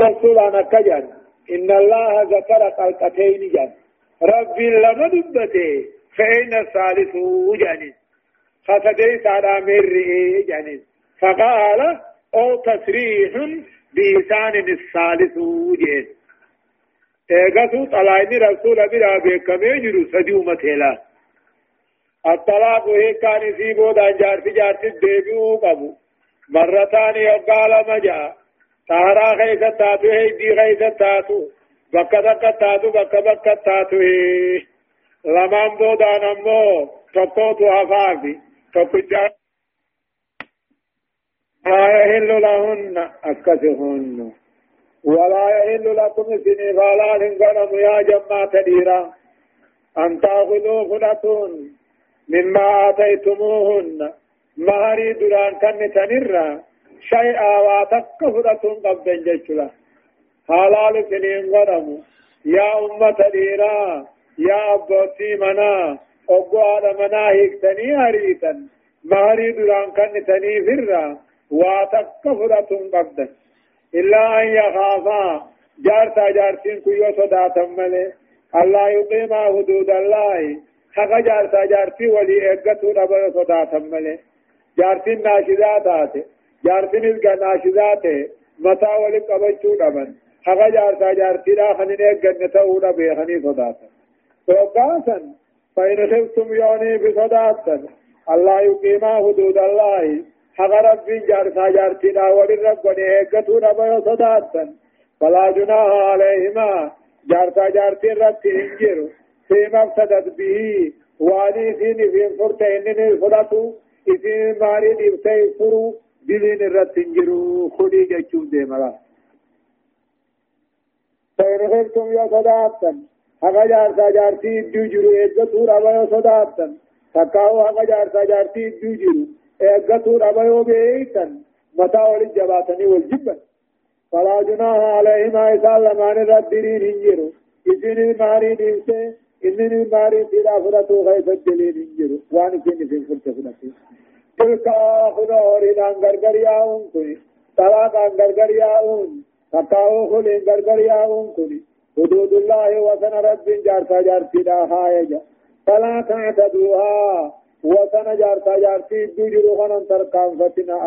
رسول أنا كجن. إن الله ذكر خلقتين جن. ربي لما دبته فإن الثالث جن. فتديس على مرئي جن. فقال أو تصريح بإنسان الثالث جن. ايغتو طلعني رسول بلا بكمي جرو سديو متلا الطلاق هي كان في بودا جار في جار ديبيو قبو. مرتان يقال مجا. طهرا خيس تاتو هي دي خيس تاتو بكا بكا تاتو بكا بكا تاتو هي لمن بودا نمو تقوتو هفافي تقوتو لا يحل لهن أكسهن ولا يحل لكم سني فالان غنم يا جماعة ديرا أن تأخذوا فنتون مما آتيتموهن مهري دران كن تنرى شيئا واتك فنتون قبل جيشلا حلال سنين غنم يا أمة ديرا يا أبوتي منا أبو آدم منا هيكتني هريتا مهري دران كن تني فرا واتك فنتون قبل إلا أن يخافا. جارتا جارتين كيو صداتا ملي الله يقيم حدود الله. حق جارتا جارتي ولي اقتو نبا صداتا ملي جارتين ناشدات جارتين إذا ناشدات متى ولي قبجتو نبا حق جارتا جارتي لا خنين اقن تاو نبي خني صداتا وقاسا فإن خفتم يوني بصداتا الله يقيم حدود الله حق ربي جارتا جارتنا وللرب ونهيكتو نبا صداتا فلا جناح عليهما جارتا جارتي ربي انجر فيما ابتدت به واني سين في فرت انني فرطو اسين ماري دبتي فرو دلين الرت انجرو خدي جچو دي ملا فإن خفتم يا صداتا حق جارتا جارتي دجرو اجتو ربا صداتا تكاو حق جارتا جارتي دجرو ايغتو ربيو بيتن متى ولي جباتني والجبن فلا جناح عليهما إسال لمان الردرين هنجرو إذن الماري نمسي إذن الماري تلا فرطو غيث الجلين هنجرو وان كن في فرط آخر أوريدان غرغر ياون كني طلاق غرغر ياون تقاو خلين غرغر ياون كني حدود الله وسن رب جارتا جارتي دا خايجا فلا تعتدوها وسن جارتا جارتي دجرو خنن تركان فتنا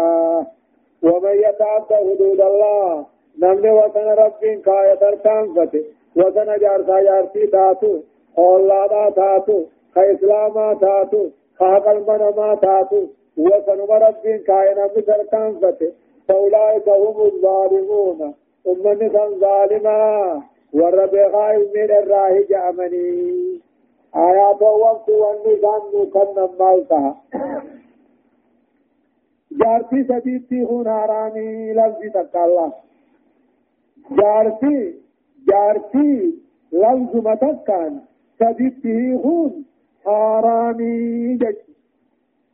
ومن يتعدى حدود الله نمن وسن رب كاية تركان فتي وسن جارتا جارتي تاتو أولادا تاتو كإسلاما تاتو خاقل منما تاتو وسن رب نمن تركان فتي فأولئك هم الظالمون. أمني ظالما ورب غائب من الراهي جامني آيات وقت والنظام كان مالتها جارتي سديتي هون هراني لفظي تقال جارتي جارتي لفظ متكان سديتي هون هراني جج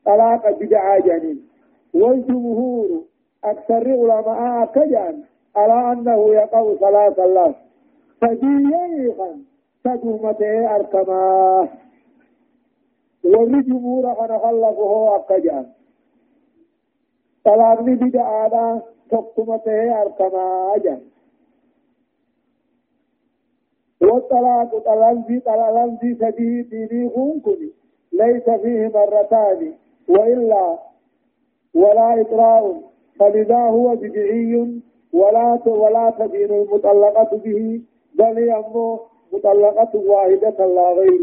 طلاق بدعا جنين. والجمهور أكثر علماء كجان على أنه يقع صلاة الله. فديا تدومته أركما. khallafoo akka jedhan talaaqni bida'aadha tokkuma tahee arkamaa jedhan والطلاق طلنزي طلنزي سدي ديني كن ليس فيه مرتان. وإلا ولا إقراء فلذا هو بدعي ولا ولا تدين المطلقة به بل يمو مطلقة واحدة لا غير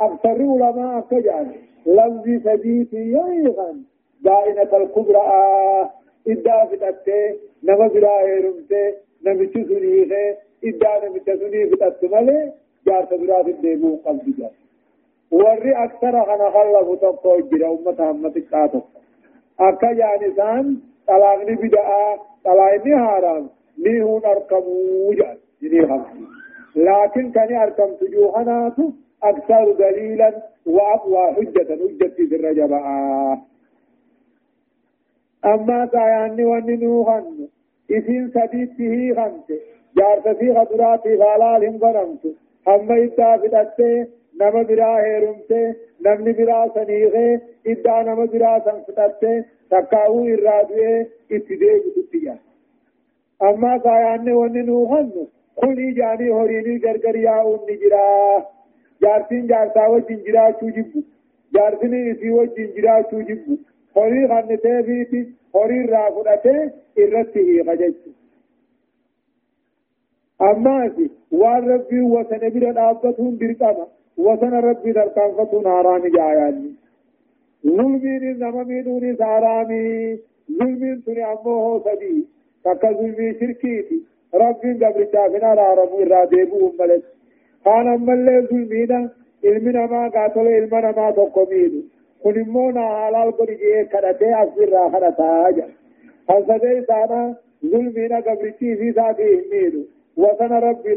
أكثر علماء كجان لفظ سديت يويغان دائنة الكبرى إدى فتاته نما بلا هيرمته نمچ سنيخه إدى نمچ سنيخ فتاته ملي جار تبرا في ديبو قلب جان وري أكثر خنا خلف تقوى جرى أمة همت قاتل أكا يعني سان طلاقني بدعا طلاقني حرام نيهون أركمو جنيه خمسين لكن كان أركم تجوهنات أكثر دليلا وأقوى حجة حجة في الرجباء أما كاياني وننوهن إذن سديته خمس جارت في خطرات غلال هم غنمت أما إذا فتت نما برا هيرمت نمني برا سنيغه إذا نما برا سنفتت تكاو إرادوه اتدee guduttiya أما كايان وننو خنو كوني جاني هوريني غرغر ياون نجرا جارتين جارتا وجين جرا چوجبو جارتين إسي وجين جرا چوجبو هوري خنته بيتي هوري رافدته إرته غجج أما سي وان ربي وسن بير دابتون برقما وسن ربي درقافتون حرام جاياني ظلمين نممي دوني سارامي ظلمين تني أمه سبي تكا ظلمي شركيتي ربي قبل شافنا رارمو إراديبو أمالت كان أمالي ظلمين علمنا ما قاتل علمنا ما تقومينو kun immoo na halaal godhi jee kadhatee asirraa kadhataa jira hasadee isaana zulmiina gabrichii fi isaatii hin miidhu wasana rabbii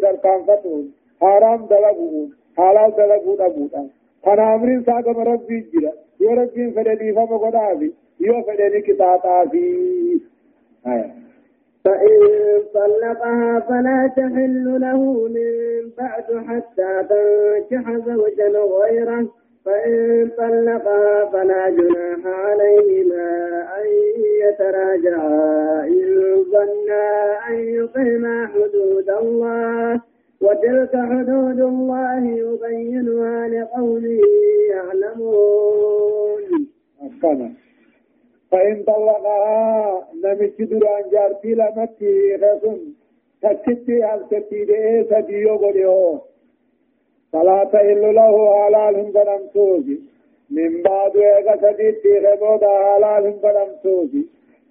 dalaguu dhabuudhaan kana amriin isaa gama rabbii jira yoo rabbiin fedhe dhiifama godhaafi yoo fedhe ni qixaaxaafi فإن طلقها فلا تحل له من بعد حتى تنكح زوجا غيره فإن طلقها فلا جناح عليهما أن يتراجعا إن ظنا أن يقيما حدود الله وتلك حدود الله يبينها لقوم يعلمون. أكنا فإن طلقها نمت دران جارتي لمتي غسن تكتي هل تتيدي سديو بديو فلا تحل له حلال بدمتوزي من بعد ايغا سديتي غبودا حلال بدمتوزي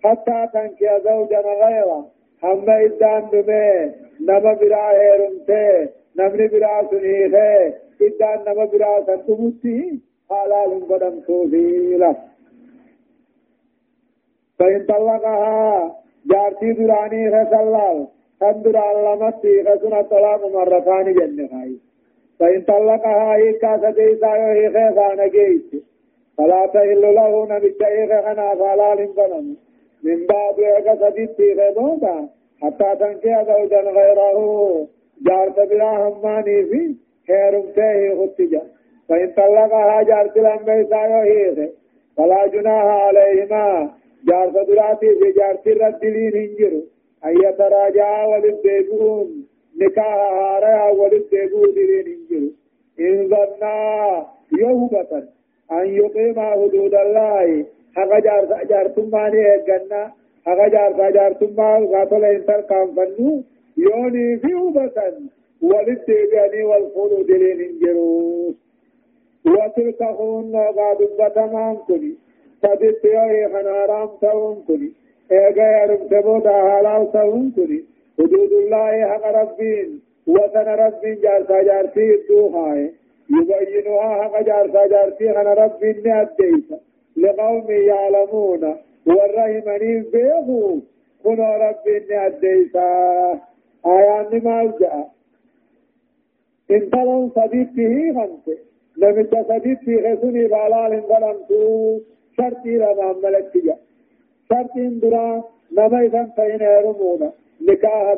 حتى تنكي زوجا غيره. هم إدان دمي نما برا هيرمته نمني برا سنيخه إدان نما برا سنتمتي حلال بدمتوزي له فإن طلقها جارتي دراني خسلال خندران لمتي خسنا طلاق مرتان جنة خايف فإن طلقها إيكا سديسا يوهي خيفان جيت فلا تهل له نبت إيخ خنا فلال بنم من بعد سديتي خيبوتا حتى تنكي زوجا غيره. جارت بلا هماني في خير تيه خطجا فإن طلقها جارت لنبيسا يوهي فلا جناح عليهما. جارت دراتي في جارت الردلين هنجر. أن يتراجعا وللديبون نكاح هارا ولد ديبو دين انجل إن ظنا يوبة. أن يقيم حدود الله. حقا جار جار تماني اگنا حقا جار جار تمان غاتل انتر كام فنو يوني في وبة ولد ديباني والخلود دين انجلو وتلك هون غاد بتمام كني فدت يوهي خنارام تاون كني ايغا يرم تبوتا حلال تاون كني حدود الله حق ربين وثن رب جارسا جارتي الدوخاي يبينها حق جارسا جارتي خن رب نأديس لقوم يعلمون. والرحمن بيغو كن رب نأديس آيان ما جاء. انتظر صديقه خمسة. نمت صديقه خسني بالال انظلمتو شرطي رمان ملك جاء شرطي اندرا نما إذن فإن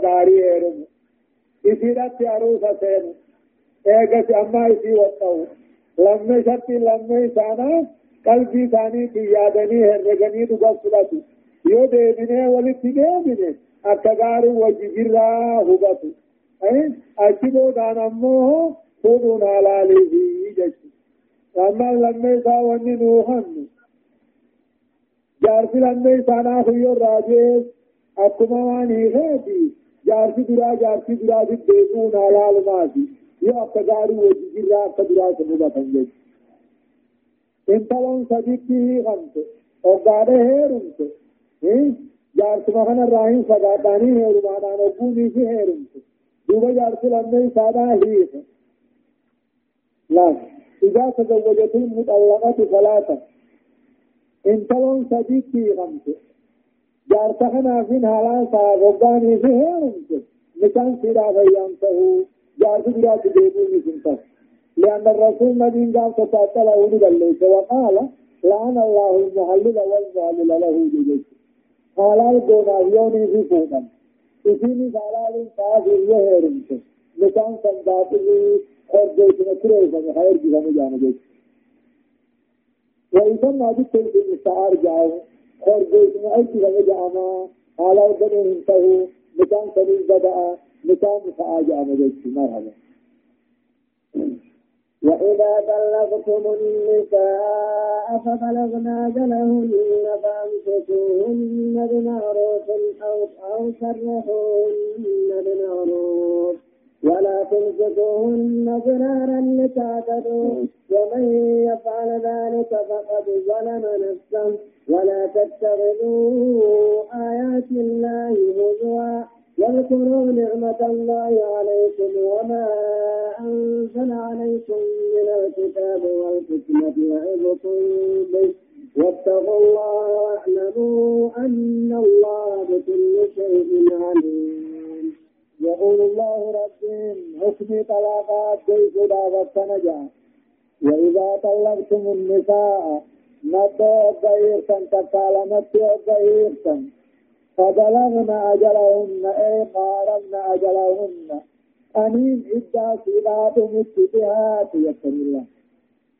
داری ایرم اسی رأت عروسا سین ایگس اما اسی وطاو لمے شتی لمے سانا قلبی ثانی کی یادنی ہے رگنی تو گف سلاتو یو دیمنے ولی تی دیمنے اکگارو وجبرا ہوگاتو اچھی بو دان امو خودون جچ اما لمے سا ونی نوحن جارسی لمے سانا خیو راجیس akkuma waan hiikeeti jaarsi duraa jaarsi duraa deebi'uun halaalumaati yoo akka gaarii wajji jirraa akka duraa sun jechuudha intalan sadiitti hiikamte hoggaadhe heerumte jaarsuma kanarraa hin fagaadhaanii heerumaadhaan ogguunii fi heerumte duuba jaarsi lammee isaadhaa hiike laal إذا تزوجت المطلقة ثلاثة انتظر صديق في خمسة جارتخنا فين حالان صاحب وقاني في هيرمت نكان سيدا فيانته جارت برات ديبو نسنته لأن الرسول مدين قال تساتل أولي بليس وقال لعن الله المحلل والمحلل له جيش حلال دونا يوني في فوقا إسيني حلال صاحب يهيرمت نكان سنداتي جيش نكره خير جيش جانا جيش وإذا ما جئت المستعار جاؤ خرجوش معيش لما جاءنا على بدن انتهوا مكان سنين بدأ. مكان فآجأ مجلس مرحبا. وإذا بلغتم النساء فبلغن أجلهن فأمسكوهن بمعروف أو أو سرحوهن بمعروف ولا تمسكوهن ضرارا لتعتدوا ومن يفعل ذلك فقد ظلم نفسه ولا تتخذوا آيات الله هزوا واذكروا نعمة الله عليكم وما أنزل عليكم من الكتاب والحكمة يعظكم به. واتقوا الله واعلموا أن الله بكل شيء عليم. يقول الله ربهم حكم طلاقات كيف دعوت نجا وإذا طلقتم النساء نبدأ بإيرسا تكالمت بإيرسا فبلغن أجلهن أي قارن أجلهن. أنين إدى سيدات مستدهات يسر الله.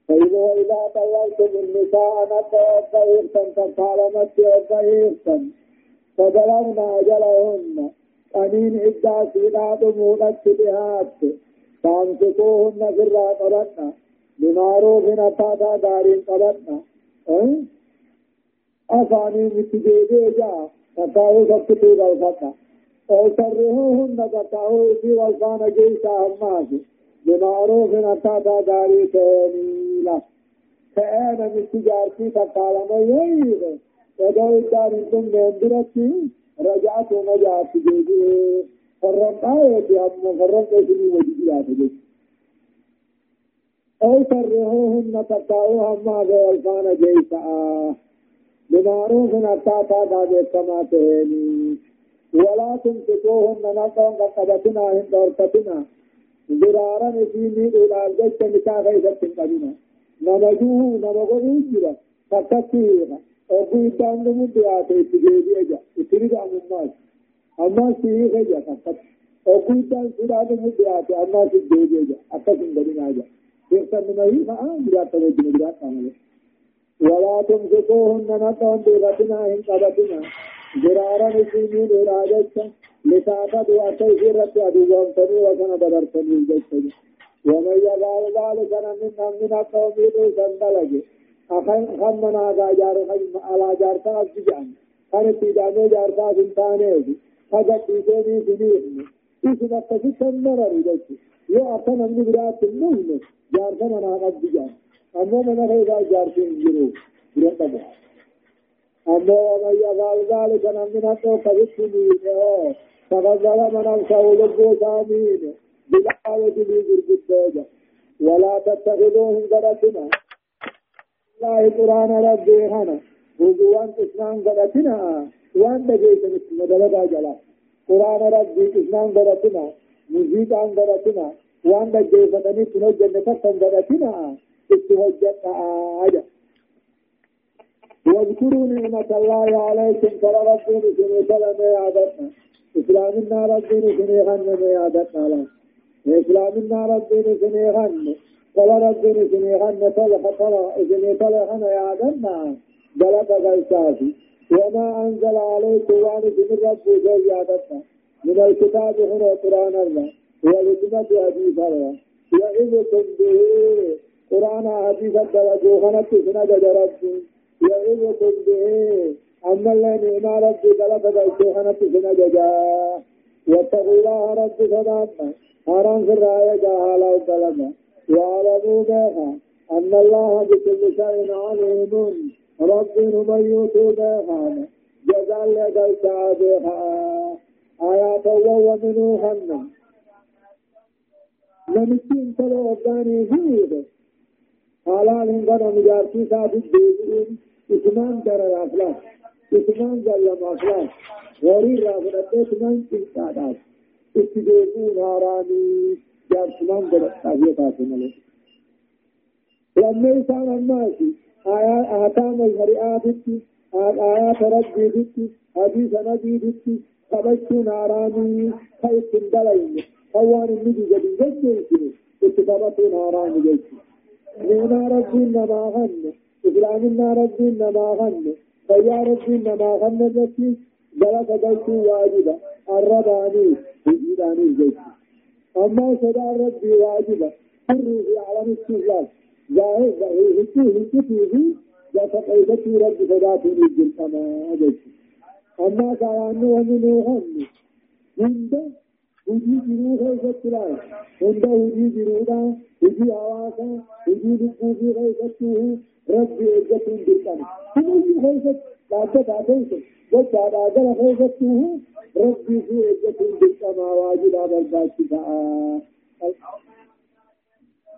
فإذا إذا طلقتم النساء نتوفيرتا فقالمت يوفيرتا فبلغن أجلهن. أنين إدى سيدات مستدهات فأمسكوهن في الرقبة بمعروف أتاتا دارين قبطنا أفاني متجيبه جاء. تتاو سبتو غلطتا أو سرهوهن تتاو في والفان جيسا هماسي بمعروف نتاتا داري كينيلا كأنا مستجارتي تقالما يويد ودو الدار أنتم نندرتي رجعت ونجعت جيدي. فرمت آيتي هم فرمت اسمي وجدي آتي أو سرهوهن تتاو هماسي والفان جيسا. بمعروف أتاتا دابت كما تهيني ولا تمسكوهن نقوم قبتنا هند ورقتنا ضرارا نسيني إلال جشت نكا غيثة تنقبنا نمجوه نمغو جرا فكتيرا أبو إدان نمو بياتي تجيبي أجا اتريد عن الناس أما سيه غيجا فكت أبو إدان سيدا نمو بياتي أما سيه جيبي أجا أكسن بدنا أجا يرسل نمهي فآن بياتا وجن بياتا نمو ولا تمسكوهن نقوم بغتنا إن قبتنا جرارا نسيمين إرادتك لتعتدوا أتيسيرت أدوان تنو وكان بدرتني الجسد ومن يفعل ذلك من من القوم يدوسا دلج أخن خمنا على جار على جار تاس جان. كان تيدانو جار تاس انتانه فقط تيسيني سنيخني إيش نقصي تنمر رجل يو أخن أمني برات النهن جار تانا قد جان. أما من غير جارتين جرو برتبه أما ومن يفعل ذلك من التوقف السنين فقد ظلم نفسه لبو سامين بالآية لي بالكتابة ولا تتخذوهم درسنا الله قرآن ربي هنا. وجوان اسلام درسنا وان دجيت مثل مدلدا جلا قرآن ربي اسلام درسنا مزيد عن درسنا وان دجيت مثل جنة درسنا اتوجدت آية واذكروا نعمة الله عليكم فربكم سنة سلم يعدتنا إسلام النار الدين سنة غنم يعدتنا لهم إسلام النار الدين سنة غنم قال الدين سنة غنم طلق طلق سنة طلق يعدتنا بلد غيساتي وما أنزل عليكم وان سنة رب يعدتنا من الكتاب هنا قرآن الله والحكمة حديث الله. يعظكم به. قرآن حديث الدوجو خنت سنة جرب يعظكم به أما الذين ما رب دلت دوجو خنت سنة جا واتقوا الله رب صدامنا حرام في الرأي جاهلا وطلبا وأعلموا بها. أن الله بكل شيء عليم. رب من يوتو بها. جزاء لقل بها آيات ومنو خنم نمتين تلو أبداني فيه. حلال هنگا مجارتی ثابت دیدین اتمان در افلاس اتمان جلم افلاس غوری رافضت اتمان انسانات استجيبون هاراني جاب اتمان در تاهية آسمالي لما إنسان الناس آتام الشريعات آيات ربي دتي حديث نبي دتي قبشتون هاراني خيط دلين قوان النبي جديد جديد اتبابتون هاراني جديد نعم ربي نما غن إسلامنا ربي نما غن فيا ربي نما غن بكي جلس بيت واجبا الرباني بإيراني الجيش. أما صدى ربي واجبة. سري في عالم السجال ظاهر ظاهر هكي قيدة رب صداتي نجل أما أجيش. أما كان ومن هم هند hujii jiruu keessatti laal hunda hujii jiruudha hujii hawaasaa hujii lubbuu fi keessatti rabbi eeggachuun dirqama hundi keessatti dhaabbataa keessa gochaadhaa gara keessatti rabbii fi eeggachuun dirqama waajibaa barbaachisaa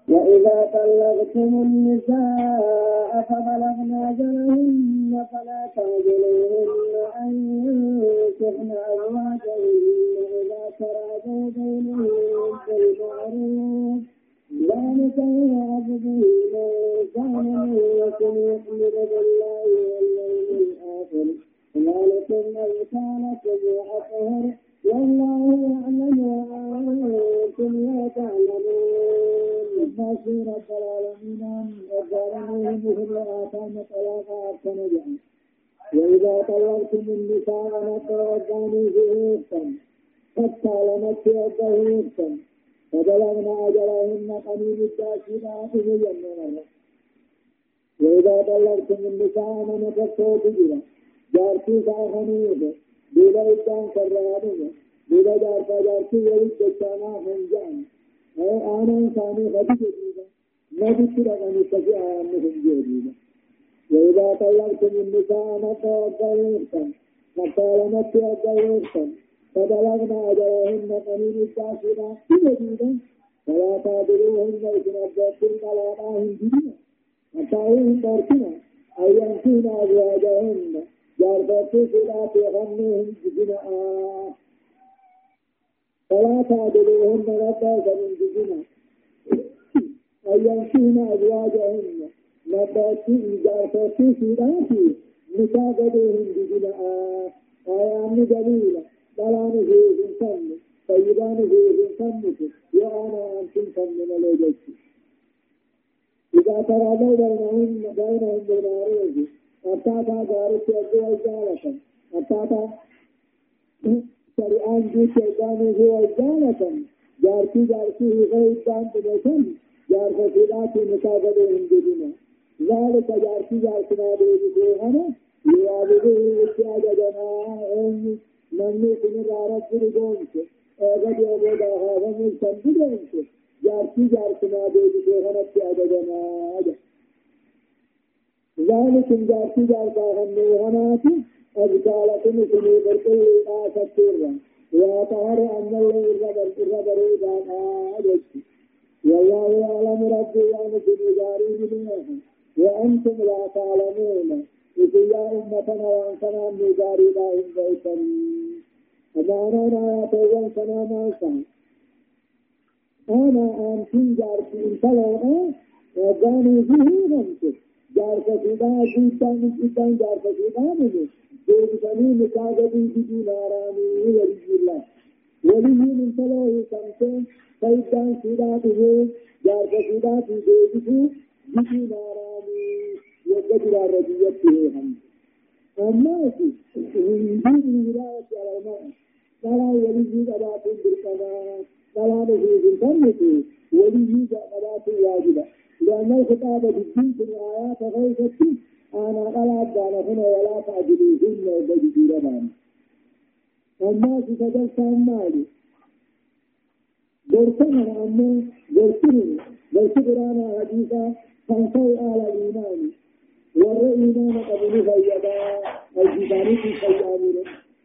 وإذا طلقتم النساء فبلغن أجلهن فلا تعجلوهن أن ينكحن أزواجهن إذا تراضوا بينهم بالمعروف ذلك يوعظ به من كان منكم يؤمن بالله واليوم الآخر ذلكم أزكى لكم وأطهر والله يعلم وأنتم لا تعلمون بشير رب العالمين وجعلناه مثل آتانا طلاقا أحسن وإذا طلقتم النساء فتوجهوا فيهن حتى لمت يدهن فبلغن أجلهن قليل الداشرات مجننا وإذا طلقتم النساء من تكتو تجرا جارتي ساخنيه دولا إدان كرامه دولا جارتا جارتي يريد جتانا هنجان أي آنا إنساني غدي جديدا نبي تلقني تفي آيانهم جديدا وإذا طلقتم النساء نتوضعوكم فقالت يضعوكم فبلغنا أجلهن قليل الكافرات جديدا فلا تعبدوهن إذن أبدأتم طلاقاهن جديدا إن تركنا أن ينسين أزواجهن سلا في غنهم جزنا فلا تعدلوهن ربا من جزنا أن ينسين أزواجهن نباتي جاربتي سلا في مساعدهم جزنا آيان دليلا بلان فيه سن طيبان فيه سنك وأنا أنتم سننا لجيك إذا تراضوا بينهم بينهم بالمعروف أتاتا دارت يدو إجالة أتاتا شريعان جو شيطاني هو إجالة جارتي جارتي هي غيبان تبسن جار فسيلاتي مكافده هندنا ذلك جارتي جارتنا بيجي سيغانا يوابده إتياج جنا نمي كن رارت برگونك اغد يوبودا هذا من سنبدونك جارتي جارتنا بيجي سيغانا إتياج جنا ذلك جارتي جارتا غني هناتي أجكالكم سني بركل آسكتيرا وطهر أن الله الربر الربر إذا آجت والله يعلم ربي أن سني جاري منها وأنتم لا تعلمون إذ يا أمتنا وأنتنا من جاري لا إن بيتا أمانا آيات وأنتنا ما أنا أنتم جارتي انتلوا وقالوا فيه نمتك جارka sidaa guutaan guutaan jaarka sidaa mini mikaagabii giduu naaraanii waliyyillah waliyyiin intaloo hiikamtee fayyidaan sidaa dhufee jaarka sidaatii deebisuu giduu naaraanii yogga jiraarra biyyatti heehan ammaasi hindiin hiraati alamaa dhalaa waliyyii qabaatuun dirqamaa dhalaan ofiif hin kennitu waliyyii qabaatuun waajiba لأن الخطاب بالدين في الآيات غيرت أنا قال أبدان هنا ولا تعجلوهن وبجدوا لبان الناس تجلس المالي قرتنا أمه قرتني قرت قرانا حديثا فانسوا آل الإيمان ور إيمان قبل فيدا الجباني في فيامين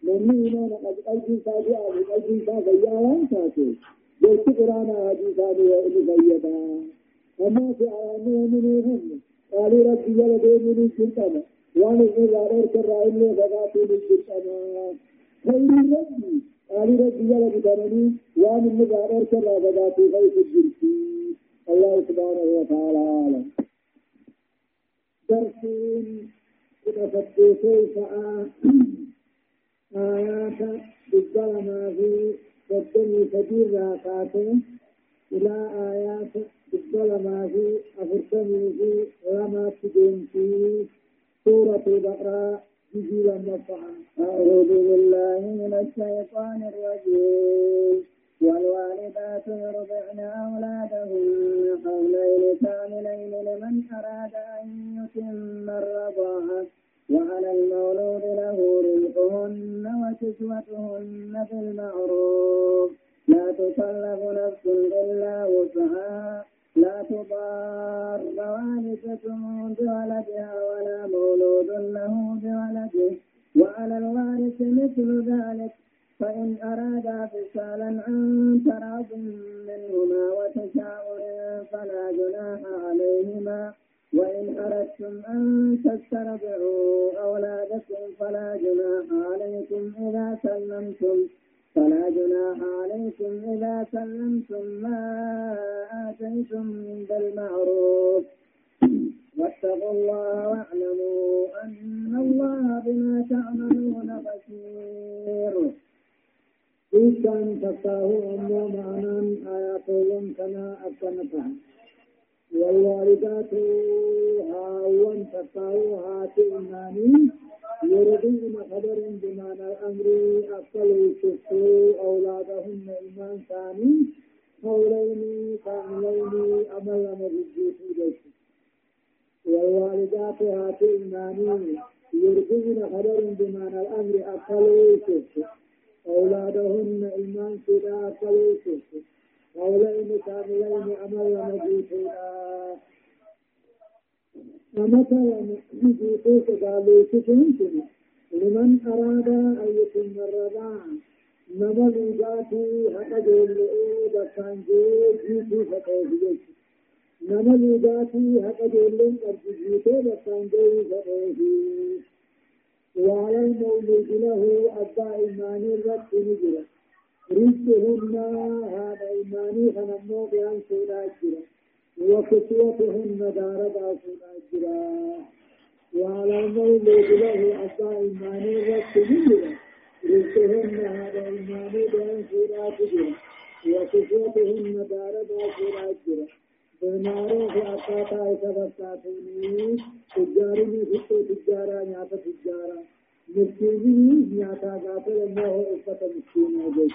من إيمان قد قلب ساجع قلب ساجع وانساتي قرت قرانا حديثا لفيدا وما في عوامه منهم قالوا ربي يلا ديني سلطانا وأنا من رادر كرا إلا بغاتي سلطانا خير ربي قالوا ربي يلا بدنني وأنا من رادر كرا بغاتي غير الجرسي الله سبحانه وتعالى عالم درسين. إذا فتيتي فآ آيات بالظلمة في. قدمي فجير راقاته إلى آيات الظلمة في أفرتني في لما تدين في سورة البقرة أعوذ بالله من الشيطان الرجيم. والوالدات يرضعن أولادهن حولين كاملين لمن أراد أن يتم الرضاعة. وعلى المولود له رزقهن وكسوتهن بالمعروف لا تكلف نفس إلا وسعها. لا تضار والدة بولدها ولا مولود له بولده. وعلى الوارث مثل ذلك. فإن أرادا فصالا عن تراض منهما وتشاور فلا جناح عليهما. وإن أردتم أن تسترضعوا أولادكم فلا جناح عليكم إذا سلمتم. فلا جناح عليكم إذا سلمتم ما آتيتم بالمعروف. واتقوا الله واعلموا أن الله بما تعملون بصير. كان فتاه أمو معنا آياتهم كما أكنتها والوالدات هاون فتاه هاتي إيماني يرضين خبر بمعنى الأمر أقل شفوا أولادهن إيمان ثاني قولين كاملين أمل مجدي في والوالدات هاتي إيماني يرضين خبر بمعنى الأمر أقل شفوا أولادهن إيمان سيدا أقل شفوا قولين كاملين أمل مجدي ومثلا يجيبوك قالوا تشنتني لمن أراد أن يتم الرضاعة. نما لوجاتي جولئي بسان جو جيتي فتوه نما لوجاتي حتى جولئي قد جيتي بسان جو فتوه وعلى المولود له أبا إيماني الرب نجرة. رزقهن هذا إيماني فنمو بيان سودا جرة. وكسوتهن دار باسون أجرا وعلى المولود له أبا إيماني رب نجرا رزقهن هذا إيماني بأن سورا تجرا وكسوتهن دار باسون أجرا بالمعروف أقاطع سبساتوني تجارني فتو تجارا نعطة تجارا مسكيني نعطة قاتل الله أفة مسكين وجيش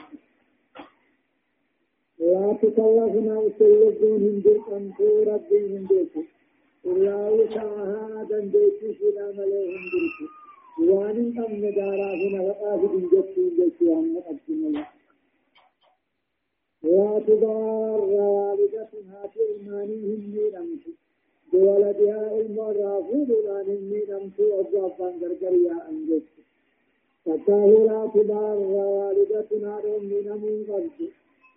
لا تكلف نفس الذين هندك أنتو ربي هندك إلا وسعها دندك شدا ملي هندك وان أم ندارا هنا وقاف هندك هندك وأن أبسم الله. لا تضار والدة هاتي إيماني هندي بولدها المرافود لأن هندي رمت وضعفان غرغريا أنجت فتاه لا من أمون قبض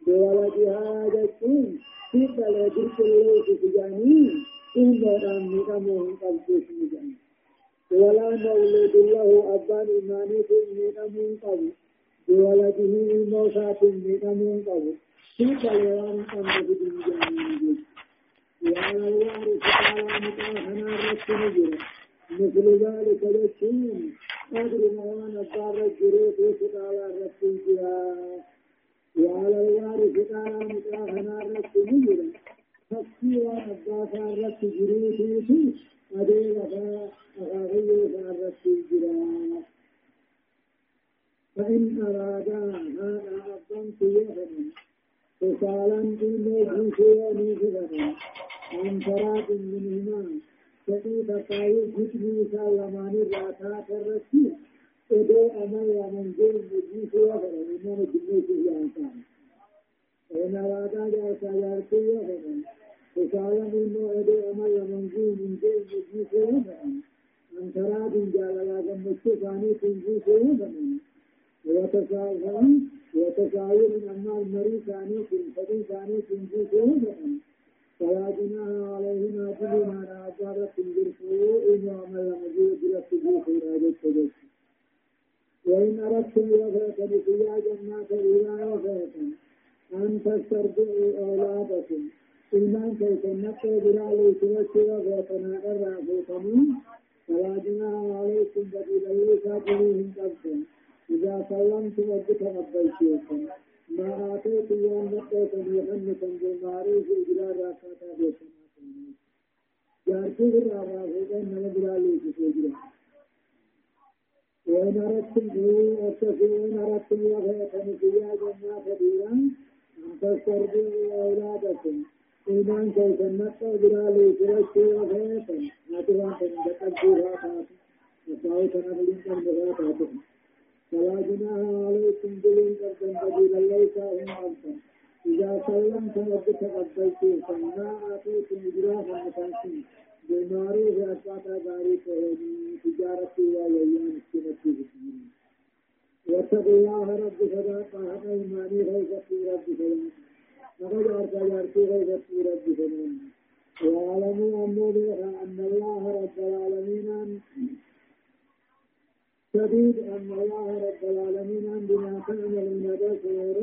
بولدها جتون في بلد كله تجاني إن دوران نقمه قبض مجاني ولا مولود له أبان إيماني نقمه قبض بولده الموسى نقمه قبض في بلد قبض مجاني وعلى الوارث تعالى مطاهنا رسل جرى مثل ذلك للسنين. قدر ما وأنا الضار الجروح وتعالى رسل جرى وعلى الوارث قال متاهنا الرد مجرا فكي وأباك الرد جريتي أدي وفا أخاغي فالرد جرا فإن أرادا هذا أبان سيئهم فسالا إلي جيسيني فغرا عن فراد منهما فإن تقايل جسمي سالمان الراتات الرسول ودو أمل ومن جل مجيس وغير إنما جميس الإنسان وإن أرادا جاء سيارتي وغير فسالا إنه ودو أمل ومن جل من جل مجيس وغير أن تراد جال لا جمت ثاني تنجيس وغير وتساوي وتساوي من أما المري ثاني تنفدي ثاني تنجيس وغير فلا جناح عليهما بما نعبارة تنجرسوا إنه أمل مجيس برسجوه راجت تجسوا وإن أردتم وفاة بقيا جنات إلى وفاة أن تسترجعوا أولادكم إيمان كيف نقل برالي توسي وفاة ناقر فوقني فلا جناح عليكم بدل ليس جنيهم قبضا إذا سلمتم وجدتم أبيتيكم ما آتيتم يوم نقيتم يغنكم بالمعروف إجرار راكاتا بيتم جارتي بالرابع فوقن نمبرالي في وإن أردتم وإن أردتم فيها جنات ديران أن تسترضعوا أولادكم إيمان كيف النقى برالي فرشي وفيتم ناتوان تنجتب فيها تاتي وصاو تنبلين تنبغا تاتي فلا جناح عليكم بلين قدم بديل ليس هم أنتم إذا سلمتم وبتقبلتم فما آتيتم إجراها متنسين بالمعروف أسواتا غاري فهمي تجارتي ويوم السنة بسمين واتقوا الله رب فدا طاعة إيماني غيظتي رب فدا فقد أرسى يرسي غيظتي رب فدا واعلموا أن أن الله رب العالمين شديد أن الله رب العالمين بما تعملون بصير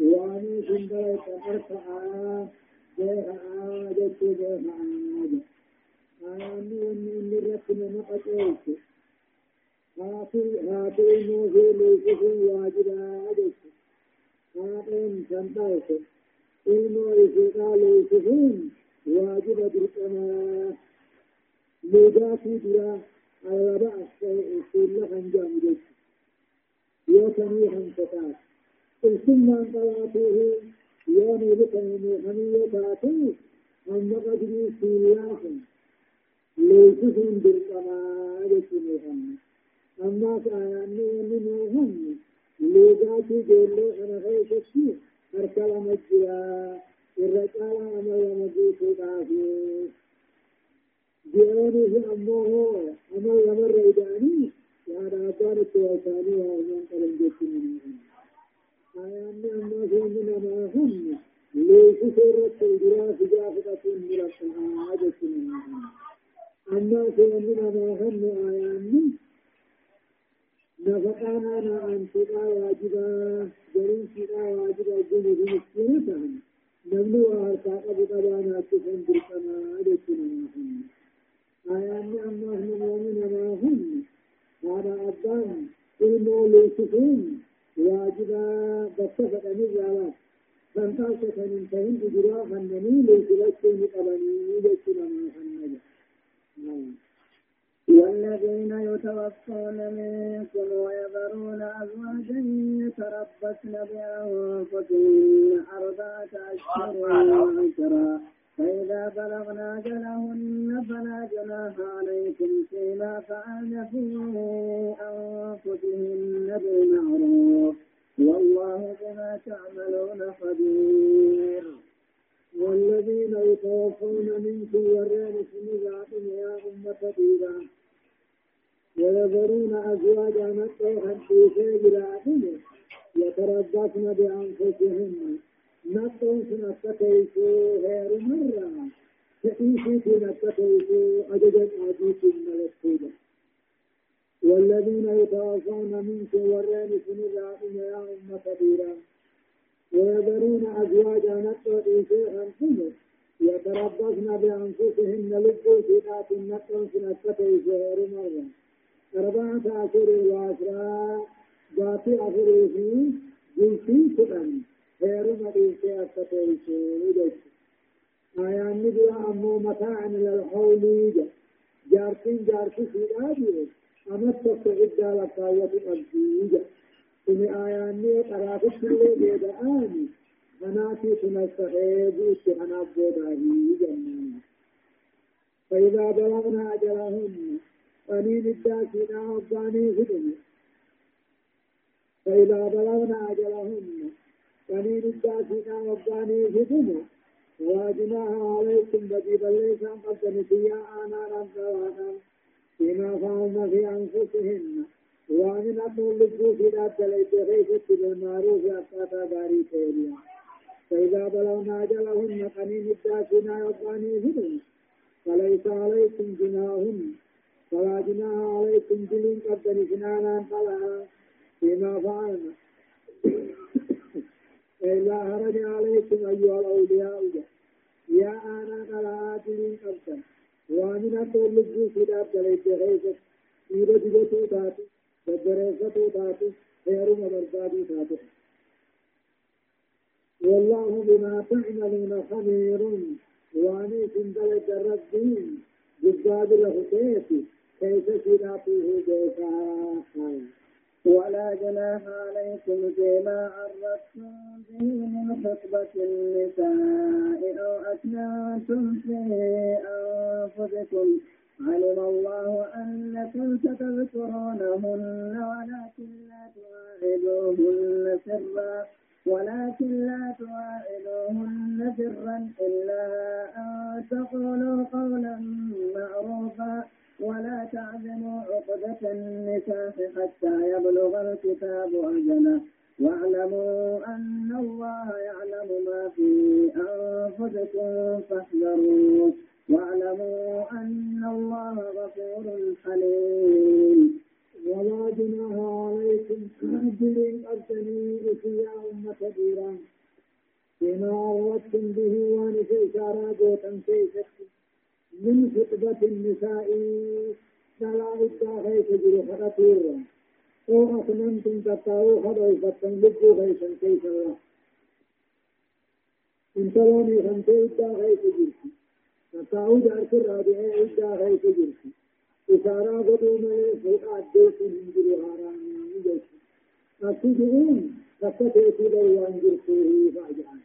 وأني سندرت أرفع بها جدت بها آياني وأني إني نقطعك هاتي موسى ليسف واجبا أجدت هاتين سندرت إلمو إسقا ليسفون واجب بالقناة لذاتي درا الربع السيلة خنجام جدت يوتني خنفتات ثم انطلاته يوني بكم حمية أن قدري سيلاس ليسهم بالقمال سنهم أما كأني ومنهم لذاتي جلو أنا غير شيء أرسل مجرى الرجال مجيس دافي جيوني في أمه أمر يمر إداني يا رابان التوساني وأمان قلن جسمي آياني أما في من أماهم ليس سورة الجراف جافة من الحاجة منهم أما في من أماهم آياني نفقانا أنتقى واجبا جرين سيقا واجبا جنوب مسكينة نمنو أرساق بطبانا تفن برقنا أدتنا آياني أما هم ومن أماهم هذا أبان ilmoo leessisuun waajiba bakka fedhanii jaalaa kan taasisan hin ta'in ujuraa hannanii leessilachuu ni والذين يتوفون منكم ويذرون أزواجا يتربصن بأنفسهن أربعة أشهر وعشرا. فإذا بلغن أجلهن فلا جناح عليكم فيما فعلن في أنفسهن بالمعروف. والله بما تعملون خبير. ويذرون أزواجا نطوحا في سجراتهم يتربصن بأنفسهن. نطوح نتكيسو غير مرة. تعيشي في نتكيسو أجدت أجيك الملكوبة والذين يتوفون منكم ورين سنزاتهم يا أمة ديران ويذرون أزواجا نطوح شيئا كله يتربصن بأنفسهن لبوا سنات نطوح نتكيسو غير مرة. أربعة أشهر وعشرة ذات أشهر في جنسي كدن غير مدينة أستطيع آيان نبلا أمو متاعا للحول جارتين جارتي في الآدي أما تستعد لقاية الأبدية إن آيان نبلا كل بيد آني. مناتي سنستحيب استحنا بوداري جنة فإذا بلغنا أجلهن قليل الداكنا وباني هدن فإذا بلغنا أجلهن. قليل الداكنا وباني هدن واجناها عليكم بديبا ليس قد نسيا آنا رمضانا فيما فعلن في أنفسهن. ومن أمر لبوس لا تليت غيثة بالمعروف أقاتا داري توليا فإذا بلغنا أجلهن قليل الداكنا وباني هدن فليس عليكم جناهن. فلا عليكم جلين قد نسنانا فلا فيما فعلنا. إلا هرج عليكم أيها الأولياء. يا أنا قلا جلين قبتا ومن أقول لجو سيدات جليت غيثت إيرا جلتو تاتي فجريفتو تاتي خير مبرزادي تاتي والله بما تعملون خبير. واني سندل الربين. بالزاد له كيفي كيف سلاته بيتا ولا جناح عليكم فيما عرضتم به من خطبة النساء أو أكننتم في أنفسكم. علم الله أنكم ستذكرونهن ولكن لا تواعدوهن سرا ولكن لا تواعدوهن سرا إلا أن تقولوا قولا معروفا. ولا تعزموا عقدة النكاح حتى يبلغ الكتاب أجله. واعلموا أن الله يعلم ما في أنفسكم فاحذروه واعلموا أن الله غفور حليم. ولا جناح عليكم أجل أبتني يا أمة كبيرة. بما عرضتم به إشارة جوتا كيست من خطبة النساء فلا إدعى تجري خطيرا أو أخننتم تقاو خطيفة لبوا غيثا كيف الله انتروني خمسة إدعى تجري تقاو دارك الرابعة إدعى تجري إشارة قدوم فوق أديت من جري هاراني جيش أكتبون فكتبوا دوان جرسوه فاجعان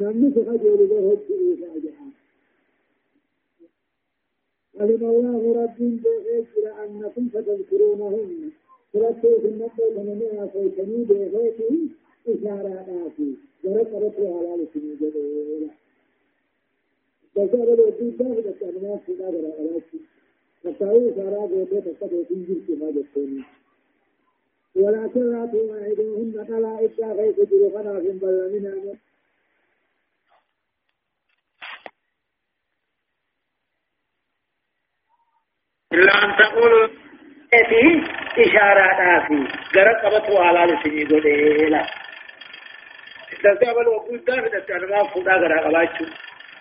نمني سخجوا لبهد فاجعان علم الله رب بغير أنكم ستذكرونهن ترتوا في النبي لمن أخيتني بغيره إشارة آتي جرت رتوا على لسني جدولا بسأل الوجود ده بس أنا في هذا الألاف فتاوي إشارة تكتب تنجر في هذا الثاني ولكن لا تواعدوهن فلا إلا غيث جرخنا في بل إلا أن تقولوا في إشارات في قرأت قبطوا على لسني قوليلا تستقبل وقود دافد التنمى فودا قرأ قباتشو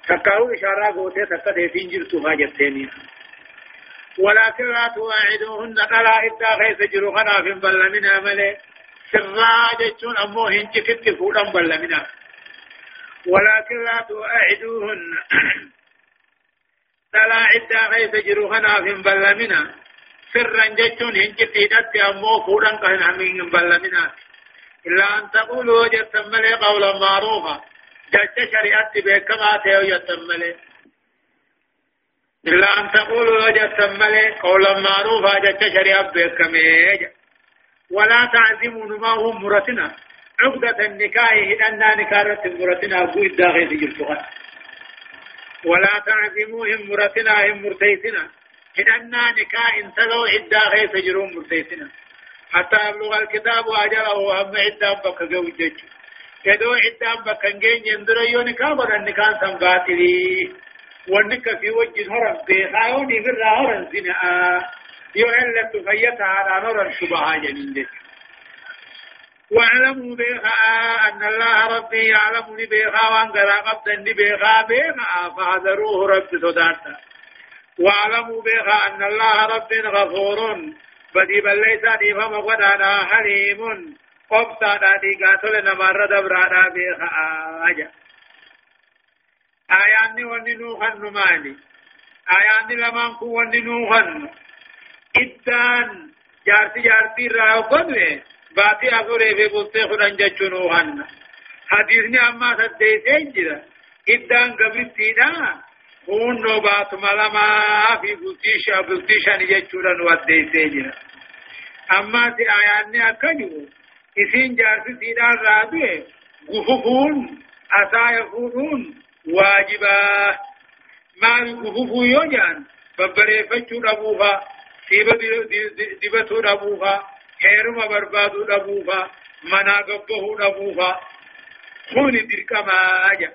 تكاو إشارة قوتي تكتي فينجر تفا جبتيني. ولكن لا تواعدوهن قلا إدا خيس جروخنا في بل من عمله سرا جتشون أمو هنجي فودا بل منها ولكن لا تواعدوهن. دلا عدا غيث جروخنا في بلمنا سرا جتون هنجت هدت أمو فودن كهن همين بلمنا إلا أن تقولوا جتملي قولا معروفا جت شريعت بكما تيو يتملي إلا أن تقولوا جتملي قولا معروفا جت شريعت بكما ولا تعزموا نماهم مرتنا عقدة النكاح هدنا نكارة مرتنا أبو الداغي في جلتها ولا تعزموهم مرتنا هم مرتيسنا. هدنا نكاح انتلوا عدا غير تجرون مرتيسنا. حتى يبلغ الكتاب أجله وهم عدا بك جوجج. يدو عدا بك نجين يندر يونكا ولا نكاح سنباتلي. ونك في وجه هرم بيخاوني في الرهرم زنا يهلت فيتها على نور الشبهة جنين واعلموا بها أن الله ربي يعلم بها وأن قرا قبضا بها بها فاحذروه رب صداتا واعلموا بها أن الله رب غفور بدي بل ليس فما قدانا حليم. قبطا دي قاتل نمر دبرانا بها آجا. آياني وننوخن نماني آياني لمن كو وننوخن إدان جارتي جارتي راو قدوه باتي أغوري في بلتي خدان جچونو هن حديثني أما سديتين جدا إدان قبرتي دا هون نو بات ملما في بلتيشا بلتيشا نجچونن وديتين جدا أما سي آياني أكجو إسين جارسي سيدان رابي غففون أسا يفونون واجبا ما غففو يوجان ببريفتشو ربوها سيبا دبتو ربوها heeruma barbaadu dhabuufa manaa gabbahuu dhabuufa kuni dirqamaa ja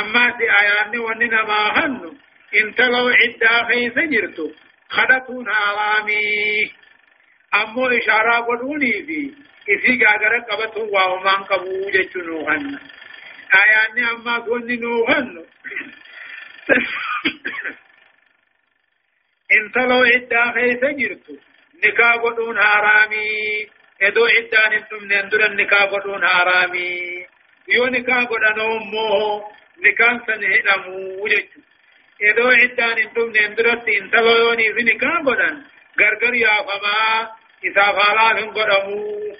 ammaati ayaanni wanni namaa hannu intaloo ciddaa keessa jirtu kadhatuun haaraamii ammoo ishaaraa godhuunii fi isii gaagara qabatuun waa homaan qabuu jechuu nuu hanna ayaanni ammaas wanni nuu hannu intaloo ciddaa keessa jirtu نكاح قدون حرامي ادو عدان أنتم نندر النكاح قدون حرامي يو نكاح قدون امو نكاح سنهدمو وجدت ادو عدان أنتم نندر انتلوني في نكاح قدون غرغر يا فما إذا فالان قدمو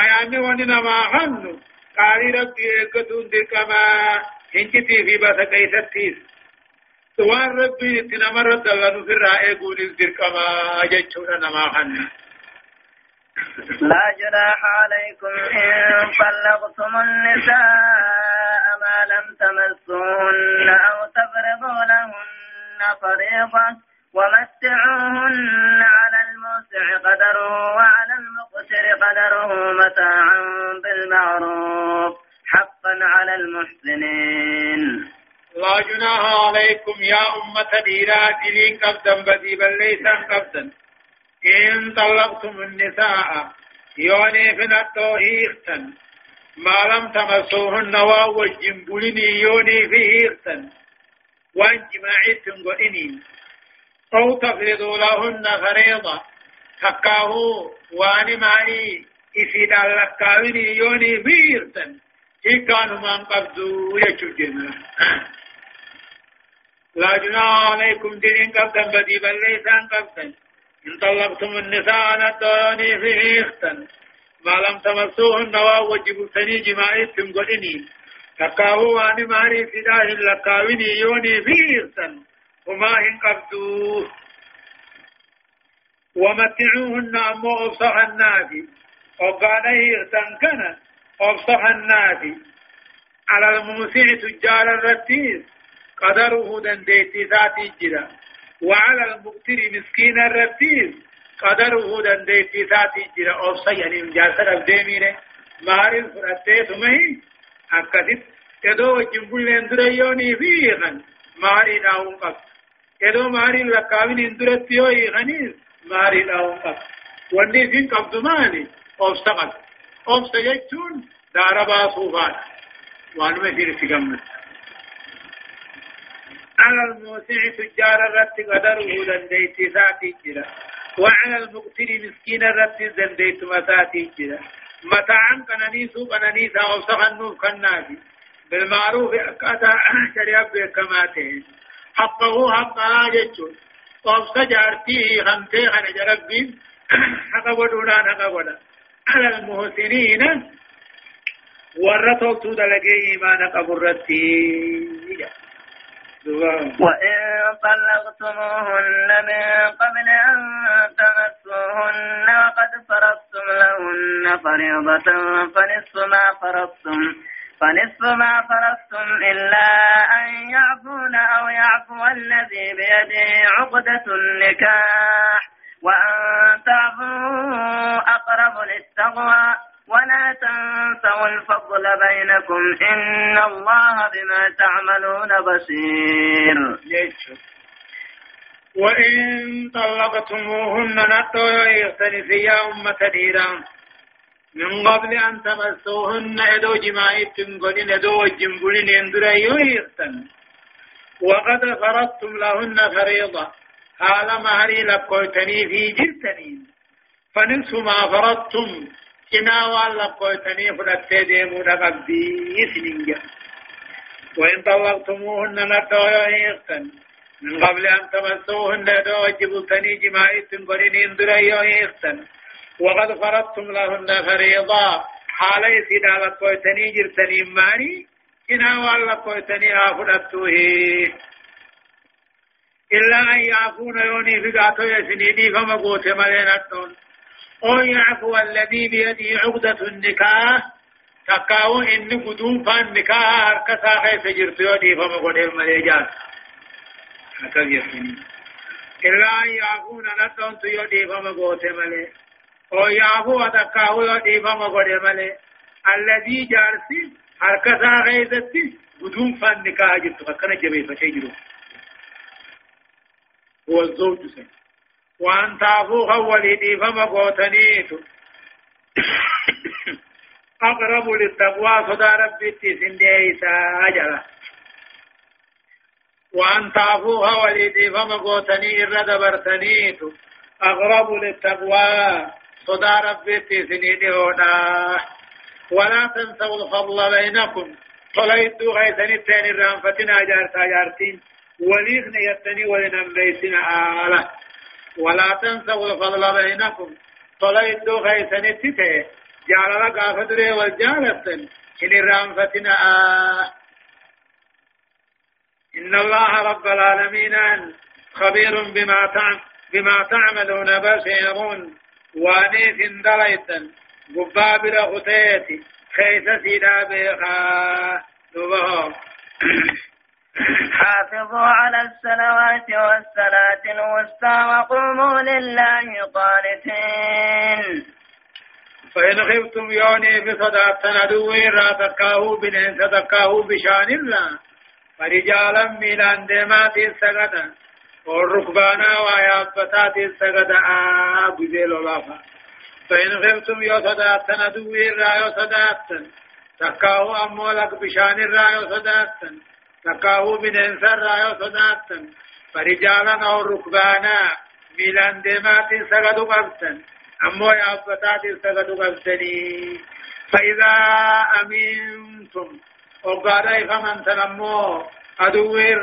آياني وننا ما خنو قاري ربي إيقتون دكما هنجتي في بس كيستيس سوان ربي تنمر دلنو في الرائع قول دكما جيشونا نما خنو لا جناح عليكم إن طلقتم النساء ما لم تمسوهن أو تفرضوا لهن فريضة ومتعوهن على الموسع قدره وعلى المقتر قدره متاعا بالمعروف حقا على المحسنين لا جناح عليكم يا أمة ديرات لين قبدا بدي بل ليس قبدا إن طلقتم النساء يوني في التوهيختن ما لم تمسوهن ووجن بلني يوني فيهختن وان جماعتن قئنين أو تفرضوا لهن فريضة. تكاه وان ماني إسيد اللقاوين يوني فيهختن كانوا من قبضوا يجوجنا لا جناح عليكم دين قبدا بدي بل ليس قبدا إن طلقتم النساء ندوني في إختن ما لم تمسوهن ووجبوا سني جماعتهم قدني تقاهوا وان ماري فداه لقاويني يوني في إختن وما إن قبدوا ومتعوهن أمو أبصح النافي. وقال إختن كان أبصح النافي. على الموسع تجار الرتيس. قدره دنديتي ذاتي جدا. وعلى المقتر مسكين الرتيب قدره دنديتي ذاتي جرا أوصى يعني مجاسر الديمين مارين فرأتي ثمهي أكدت ادو جنبول اندريوني فيغن ماري ناون قب ادو ماري لقاوين اندرتيو يغنيز ماري ناون قب واني فين قبضماني أوصى قد أوصى يجتون داربا صوفات وانو مفير سيقمت على الموسع تجار الرت قدره دنديت ذاتي جرا وعلى المقتر مسكين الرت دنديت مساتي جرا متاعا كنانيسو كنانيسا وصفا النوف كنافي بالمعروف أكاتا شريعة بكماته حقه حقا جتشون وصفا جارتي خمسي خنا جربين حقا ودونان حقا ودا. على المحسنين. ورطوا تودلقي إيمان قبرتي وإن طلقتموهن من قبل أن تمسوهن وقد فرضتم لهن فريضة فنصف ما فرضتم فنصف ما فرضتم إلا أن يعفون أو يعفو الذي بيده عقدة النكاح وأن تعفوا أقرب للتقوى. ولا تنسوا الفضل بينكم إن الله بما تعملون بصير. وإن طلقتموهن نتو يختلف يا أمة ديرا. من قبل أن تمسوهن إدو جماعتم قدن إدو جنبولين يندر يختن وقد فرضتم لهن فريضة حال مهري لقوتني في جلتنين فنصف ما فرضتم. كنا والله قوتني فرتي ديمو دقبدي سنين وإن طلقتموهن نتويختن من قبل أن تمسوهن دو وجبتني جماعي تنقرين اندريوختن وقد فرضتم لهن فريضا حالي سيدا لقوتني جرتني ماني كنا والله قوتني آفرتوه إلا أن يعفون يوني فقاتو يسنيني فما قوت ملينتون أو يعفو الذي بيده عقدة النكاح. تقاو إن قدوم فان نكاح هركسا خيس جرتيو دي فما قد المليجات هكذا يسمي إلا أن يعفون نتون تيو دي فما قوت ملي أو يعفو تقاو دي فما قد ملي الذي جارسي هركسا خيسة قدوم فان نكاح جرتو فكنا جبه فشي هو الزوج سنة وأن تعفو خولي فما قوتنيت أقرب للتقوى صدى ربي سنديسا أجلا وأن تعفو خولي فما قوتني إرد برتنيت أقرب للتقوى صدى ربي سنديسا ولا تنسوا الفضل بينكم. طلعتوا غيثني التاني الرانفتنا جارتا جارتين وليغن يتني ولنم ليسنا آله. ولا تنسوا الفضل بينكم. طلعت خيسن التتة. جعل لك أفدري والجالة إن الرامفتنا إن الله رب العالمين خبير بما تعمل بما تعملون بصير. وانيس دليتا قبابل غتيتي خيس سيدا بيخا حافظوا على الصلوات والصلاة الوسطى وقوموا لله قانتين. فإن خفتم يوني بصداة تندوي را تكاهو بنين تكاهو بشأن الله. فرجالا ميلان ديمات السغدا والركبانا ويابتات السغدا آب ذي لولافا فإن خفتم يو صداة تندوي را يو تكاهو أمولك بشأن را يو تكاهو بنين سر را يو صداة فرجالا أو ركبانا ميلان ديمات السغدو قبتن أمو يا أبتات استغدوا قبتني فإذا أمنتم وقال فمن تنمو أدوير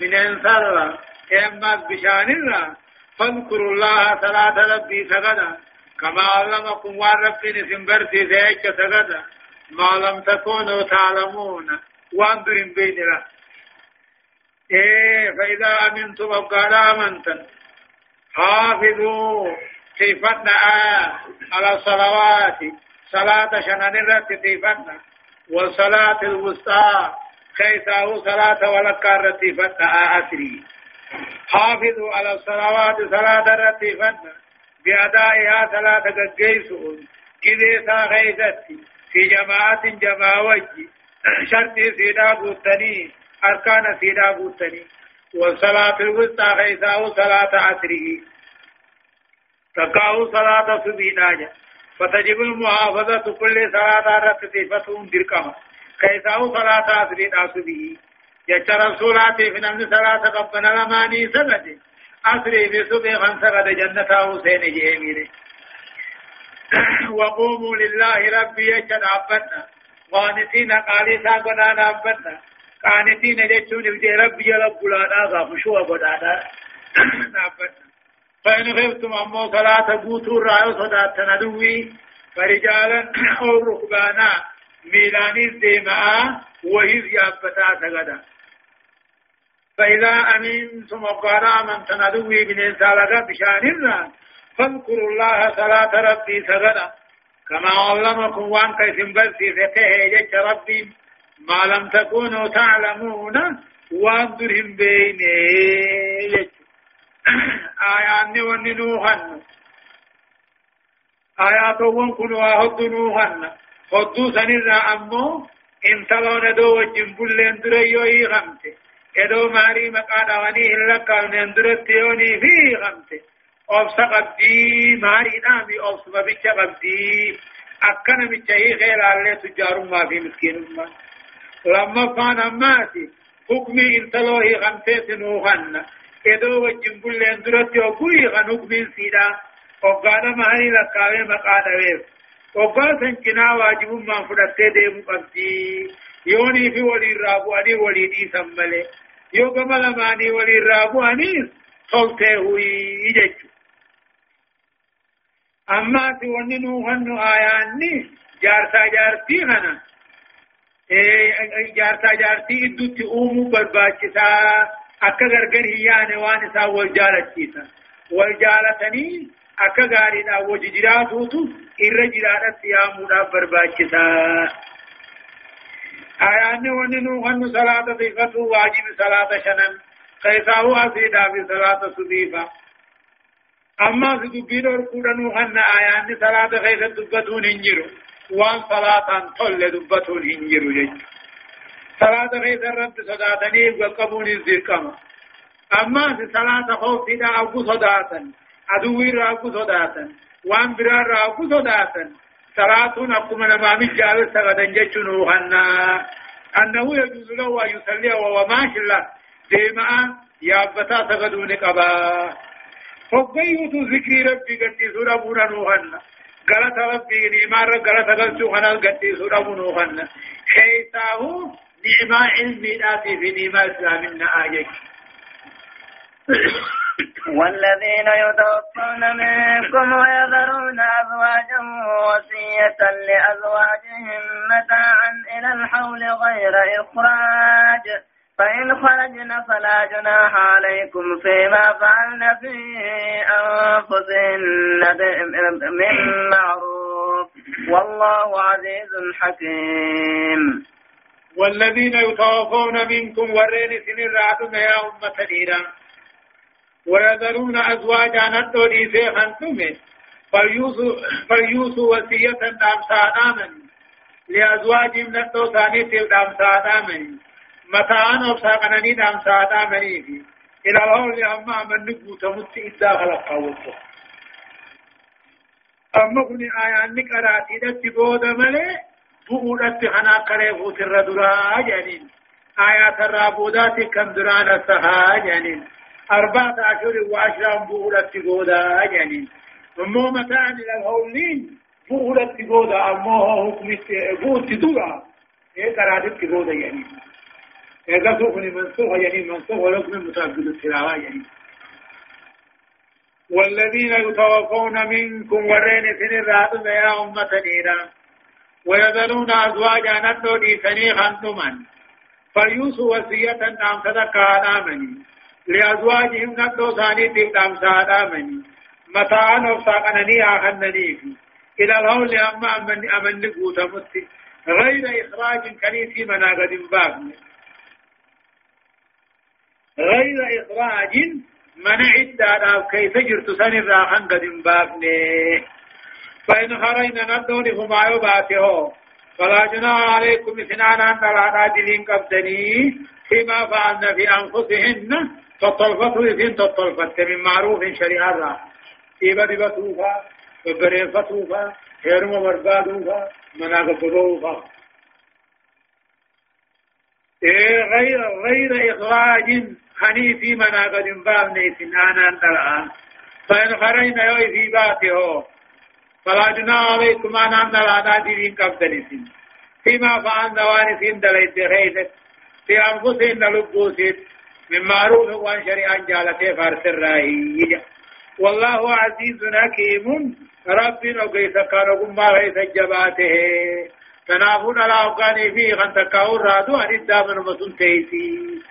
من انصر إما بشانر فاذكروا الله صلاة ربي سغدا. كما علمكم وربي نسنبرتي ذيك سغدا. ما لم تكونوا تعلمون. وانظروا بين الله إيه فإذا أمنتم وقال آمنتم حافظوا تيفتنا آه على الصلوات صلاة شنان الرت تيفتنا والصلاة الوسطى كيساو صلاة ولكار تيفتنا آه أسري. حافظوا على الصلوات صلاة الرت تيفتنا بأدائها صلاة قيسون كذا غيثتي في جماعة جماعة شرطي سيدا بوتني أركان سيدا بوتني. والصلاة الوسطى كيساو صلاة عصره. تقاو صلاة سبينا فتجب المحافظة كل صلاة رتفة دركما. كيساو صلاة أسرين أسبيه جچ رسولات في نمن صلاة قبنا لماني سبت. أسري بسبه من سرد جنة حسين جهمين وقوموا لله ربي يجن عبدنا. قانتين قالي ساقنا نعبدنا قانتين جچون ربي رب لا ناغا فشوه بدانا نعبدنا فإن خفتم أمو صلاة قوتوا الرأي صلاة ندوي فرجالا أو ركبانا ميلاني الدماء وهي يابتا سغدا فإذا أمنتم وقال من تندوي من إنسالك بشان الله فاذكروا الله صلاة ربي سغدا كما علمكم وأن كيف بلسي فته جج ربي ما لم تكونوا تعلمون وان درهم بيني آيان وني نوحن. آيات ون كنوا هد نوحن. هدو سنرا أمو انتلون دو وجن بلين دريو هي غمته ادو ماري مقادا وني إلا كان اندرت يوني في غمته أوفس قبدي ماري نامي أوفس ببچ قبدي أكنا بچهي غير الله تجار ما في مسكين ما لما كان أماتي حكمي انتلوه غمته نوحن edoo wajjin bulleen duratti hogguu kanuk min siidha hoggaadha maanii lakkaawee maqaa dhaweef hoggaa san cinaa waajibummaan fudhattee deemu qabdi yoonii fi waliirraa bu'anii walii dhiisan malee yoo gama lamaanii waliirraa bu'anii toltee huyii hannu aayaanni jaarsaa jaartii kana jaarsaa jaartii iddutti uumuu barbaachisaa akka gargar hiyyaane waan isaa wal jaalachiisan wal jaalatanii akka gaariidhaan wajji jiraatuutu irra jiraadhatti yaamuudhaaf barbaachisaa. آيان وننو أن صلاة صفة واجب صلاة شنن كيساو أسيدا في صلاة صديفة أما في دبين ورقودنو أن آيان صلاة خيسة دبتون هنجرو وان صلاة طل دبتون هنجرو جيجو صلاة غيث الرب صداتني وقبون الزرقم أما صلاة خوف إذا أبو صداتا أدوي رأبو صداتا وان برار رأبو صداتا صلاة أقوم نمام الجال سغدا جتنو هنا أنه يجوز له أن يصلي وما الله ديما يابتا سغدون قبا فقيوت ذكر ربي قد سورة بونا نوهن غلط ربي نيمار غلط غلط خنا قد سورة بونا حيثاه نعمة علمي ناتي في نعمة إسلامنا آيك والذين يتوفون منكم ويذرون أزواجا وصية لأزواجهم متاعا إلى الحول غير إخراج فإن خرجن فلا جناح عليكم فيما فعلن في أنفسهن من معروف. والله عزيز حكيم. والذين يتوفون منكم ورين سن الرعد يا أمة الإيران ويذرون أزواجا ندو إيسي خنتم فليوسوا وسية دام سادامن لأزواجهم ندو ثاني تل دام سادامن متاعن وفساقنني دام سادامن إلى الهول أما من نقو تمت إذا خلق قوته أما كني آيان نقراتي دت بودا ملي بؤودت خنا قري فوت الردرا جانين آيات الرابودات كم دران السها جانين أربعة أشهر وعشرة بؤولة تقودا يعني أمو متاعن إلى الهولين بؤولة تقودا أمو حكم بؤولة تدورا إيه قرادة تقودا يعني إذا سوخني منسوخ يعني منسوخ ولكم متعبد التلاوة يعني. والذين يتوفون منكم ورين سن الراتب يا أمة نيرا ويذرون أزواجا ندو دي سني خنتما فليوسوا وصية نام صدقا آمني لأزواجهم ندو ثاني تقدام سادا مني متاعا وفاقنني آخنني في إلى الهول أما أمن أمن نقوت مت غير إخراج كنيسي مناقد باقن غير إخراج منع الدار كيف جرت سن الراحن قد باقن فإن خرجنا ندون هما يباته. فلا جناح عليكم اثنان أن لا دلين قبدني فيما فعلن في أنفسهن تطلفته يفين تطلفت. من معروف شريعة إيبا وبرين فتوفا هيرم مربادوفا مناغ بدوفا إيه غير غير إخراج حنيفي مناغ دنباب نيسن آنا الآن فإن خرجنا يوي في باته فلا جنا عليكم أنا أن لا نادرين قبدنسين فيما فعلنا وانسين دليت خيثت في أنفسهن لبوسيت من معروف وان شريعا جالته فارس الرائي والله عزيز حكيم رب نقيس كانوا ما غيث جباته تنافون على أوقاني فيه خان تكاور رادو عن الدامن مسون تيسي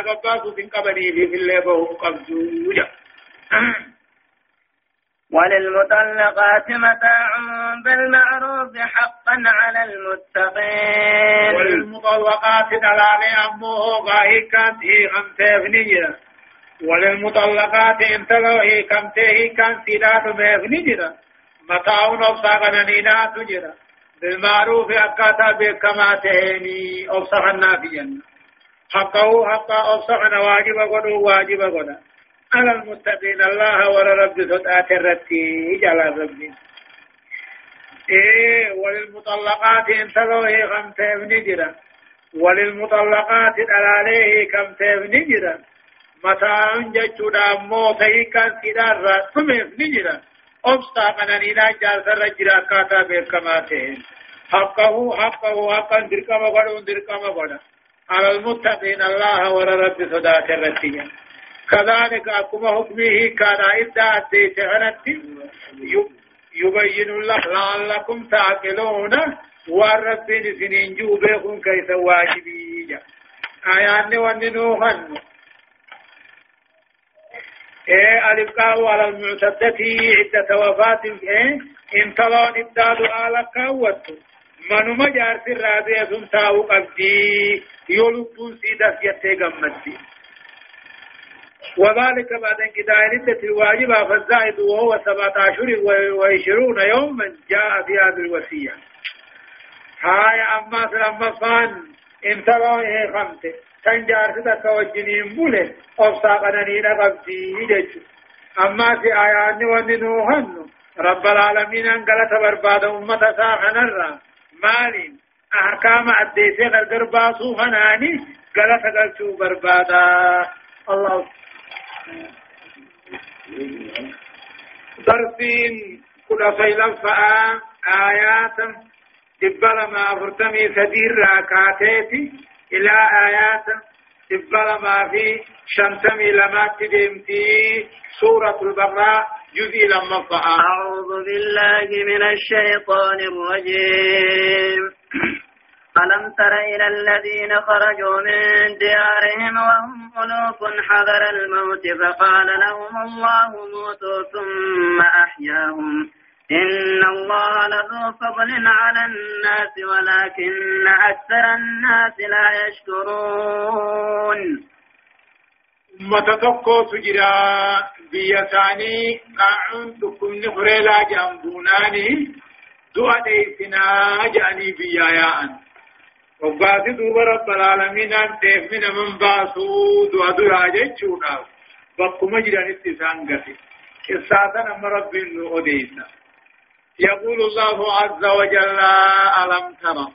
قباسو تن قبني في اللي بهم قبضو وللمطلقات متاع بالمعروف حقا على المتقين. وللمطلقات دلالي أمه غاهي كانت هي خمسة وللمطلقات انتلو هي كمته هي كان سيدات مفنجرة متاع نفسا نينا تجرة. بالمعروف أكاتا بكما تهيني في جنة حقه حقا أبصخنا واجب قدو واجب قدو. على المتقين الله ورى رب فتاة الرتي جل ربي إيه وللمطلقات انتظره كم تبني جرا. وللمطلقات عليه كم تبني جرا. متاع جچودا موتي كان سيدار ثمف نجرا أبسطا قنانينا جالس رجرا كاتا بكماته حقه حقه حقا دركما غدون دركما غدا على المتقين الله ورى رب فتاة الرتي كذلك أكما حكمه كان إدى أديت غنت يبين الله لعلكم تعقلون. والرب سنين جوبكم كيف واجبية آيان وننوهن إيه الإبقاء على المعتدة عدة وفاة. إيه انتظر إبداد آل كوت من مجار في الرابية تاو قبدي يلبون سيدة يتغمدي وذلك بعد انقضاء عدة الواجبة فالزائد وهو سبعة أشهر وعشرون يوما جاء في هذه الوصية هاي أما سلام فان انتظروا إيه خمسة تنجار ستك وجنين بوله أفساقنا نينا قبضي جيش أما في آيان وننوهن رب العالمين أنقلت برباد أمة ساخنا الرا مالين. أحكام أديسي غرقر باسو خناني قلت قلتو بربادا. الله. ضربين كل فيلا فآ آيات دبل ما فرتمي سدير راكاتيتي. إلى آيات إبلا ما في شنتمي لما تدمتي. سورة البراء جزء لما أعوذ بالله من الشيطان الرجيم. ألم تر إلى الذين خرجوا من ديارهم وهم ألوف حذر الموت فقال لهم الله موتوا ثم أحياهم. إن الله لذو فضل على الناس ولكن أكثر الناس لا يشكرون. أمة تقو سجرا بيساني قاعون تكم نخري لا جنبوناني دعا ديسنا جاني بيايان. وقاسي دوب رب العالمين أن تفمن من باسو دعا دعا جيشونا بقم جران اتسان قتي قصاتا نم رب النؤديسا يقول الله عز وجل ألم ترى؟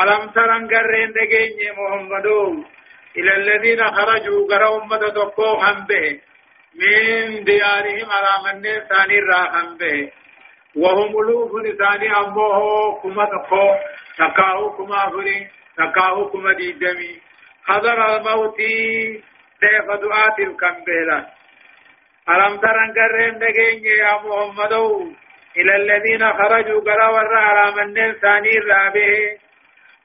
ألم ترى انقرين دقيني محمدون. إلى الذين خرجوا قرأ أمة تقوهم به. من ديارهم على من ثاني راهم به. وهم ألوف ثاني أمه كما تقو تقاو كما فري تقاو كما ديدمي. حضر الموت سيف دعاة الكمبيلة ألم ترى انقرين دقيني يا محمد إلى الذين خرجوا قرأ ورى على من ثاني رابه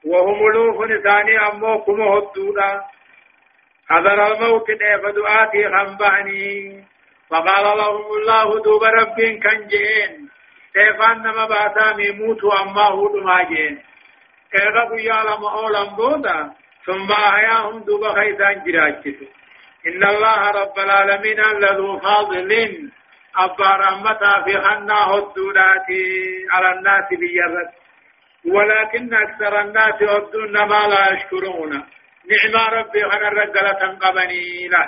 وهم ألوف ثاني أمه كما هدودا حضر الموت فدعاتي خنباني فقال لهم الله دوب رب كان جين تيفان نما باتا ميموت أما هو ما جين كيغا قيا لما أولا بودا ثم أحياهم دوب خيسان جراجت إن الله رب العالمين لذو فاضل أبا رحمتا في خنا هدودات على الناس بيرد ولكن أكثر الناس هدون ما لا يشكرون نعم ربي أنا الرجل تنقبني لا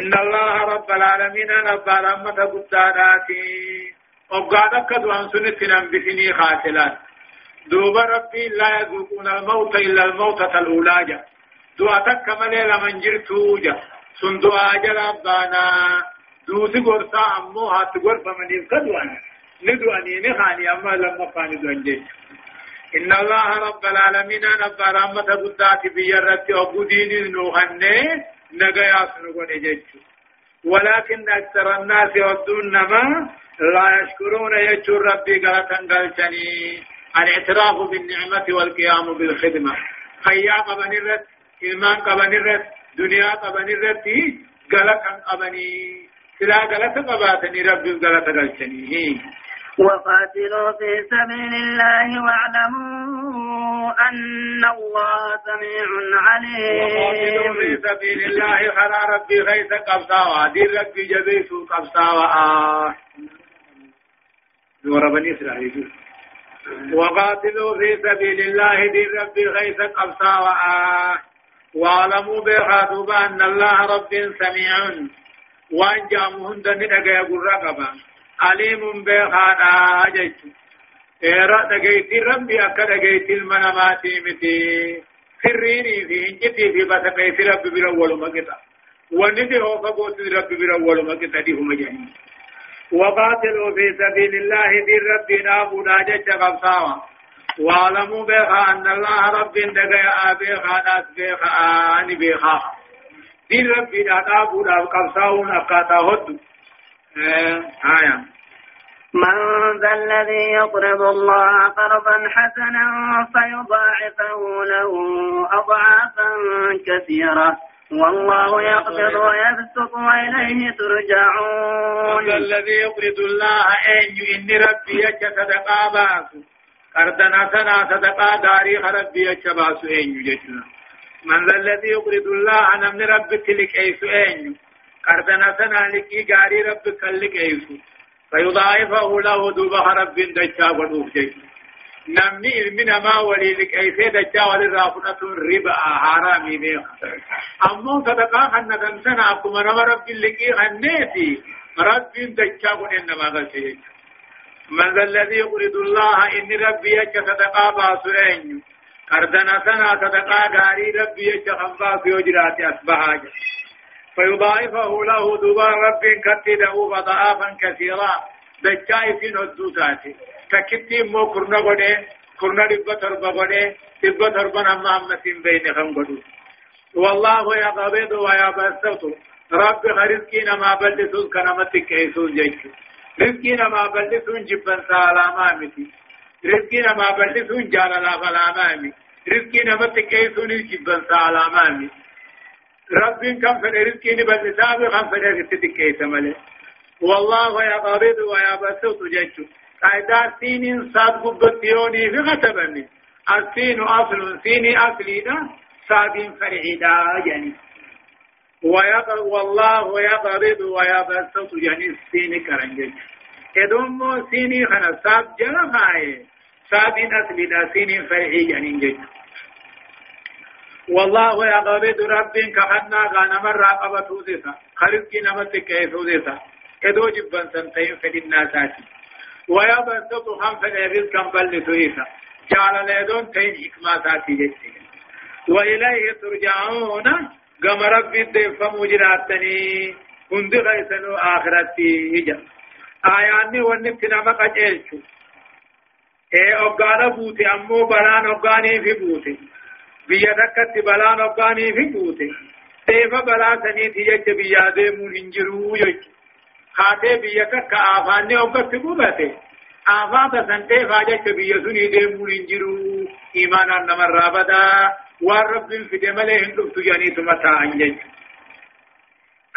إن الله رب العالمين رب الأمة قداداتي. وقادك دوان سنة بسني خاتلات دوب ربي لا يذوقون الموت إلا الموتة الأولى دعاتك ملي لمن جرتوجا سندو آجل أبانا دوسي قرصا أمو هات قرصا من يفقدوان ندواني نخاني أما لما فاني دوان جيش إن الله رب العالمين رب رحمة قدات بيرت وقدين نوحن نقيا سنقون جيش ولكن أكثر الناس يودون نما لا يشكرون يجو ربي قلتا قلتني الاعتراف بالنعمة والقيام بالخدمة. خيا قبن الرد إيمان قبن الرد دنيا قبن الرد قلتا قبني سلا قلتا قباتني ربي قلتا قلتني وقاتلوا في سبيل الله واعلموا أن الله سميع وقاتلوا في عليم. سبيل الله خلا ربي غيث قبصاوا دين ربي جبيس قبصاوا آه نور بني إسرائيل. وقاتلوا في سبيل الله دين ربي غيث قبصاوا آه واعلموا بخاتوبا أن الله رب سميع. وإن جامهن دني يقول رقبا عليم بخانا جيش إيرا دقيتي ربي أكا دقيتي المناماتي متي سريني في انجتي في بسقيت ربي برول مكتا وندي هو فقوت ربي برول مكتا دي هم جهنم وقاتلوا في سبيل الله دي ربي نابو ناجج قبصاوا واعلموا بها أن الله رب دقيا بها ناس بها آني بها دي ربي نابو نابو أكاتا هدو آية. من ذا الذي يقرض الله قرضا حسنا فيضاعفه له أضعافا كثيرة. والله يقبض ويبسط وإليه ترجعون. هذا الذي يقرض الله أن إن ربي يك صدقا باسو قرضنا سنا صدقا داري ربي يك باسو أن من ذا الذي يقرض الله أنا من ربك لك أيسو أن قرضنا سنا لكي غاري ربك لك أيسو فيضاعفه له دوبها رب دجا ودوف جيش نمني من ما ولي لك أي سيد دجا ولرافنة ربا حرامي بيخ أمو صدقا خنا دمسنا أكما نما رب لكي خنيتي. رب دجا ودنما غسيج من ذا الذي يقرض الله إن ربي يجا صدقا باسرين. قردنا سنا صدقا غاري ربي يجا يجرات أصبحا فيضاعفه له دوبا رب كتده فضعافا كثيرا. دجاي في نزوتاتي تكتي مو كرنا غده كرنا دبا تربا غده دبا تربا نما أمتين بين خم غدو والله يقبض ويبسط رب رزقي نما بلسون كنمت كيسون جيش رزقي نما بلسون جبن سالاما متي رزقي نما بلسون جالالا فلاما رزقي نمت كيسون جبن سالاما متي رب كم فد رزقي نبلسا كم فد رزقي كيس ملي. والله يقبض ويبسط جيش قاعدة سين صاد قبطيوني في غتبني السين أصل سيني أصلي ساد فرعدا يعني ويقر والله يقرض ويبسط يعني السين كرنجج إدوم سيني خنا ساد جرى خاي ساد أصلي دا سين فرعي يعني جج والله يقرض رب كخنا غانا مرة قبطو ديسا خلقي نمت كيسو ديسا ادو جبن سنتين فدنا ساتي ويبسط هم فدي رزقا بل سويسا. جعل لدون تين حكماتاتي جج وإليه ترجعون. قم رب الدفم جراتني هند غيسنو آخرتي هجا. آياني ونبتنا مقجلشو ee oggaana buute ammoo balaan oggaanii fi buute biyya oggaanii fi buute teefa balaa saniiti jecha biyyaa deemuun hin jiruu jechu haatee biyya takka aafaanni oggatti qubate aafaata san teefaa jecha biyya sunii deemuun hin jiruu imaanaan namarraa badaa waan rabbiin fide malee hin dhuftu jedhaniituma taa'an jechu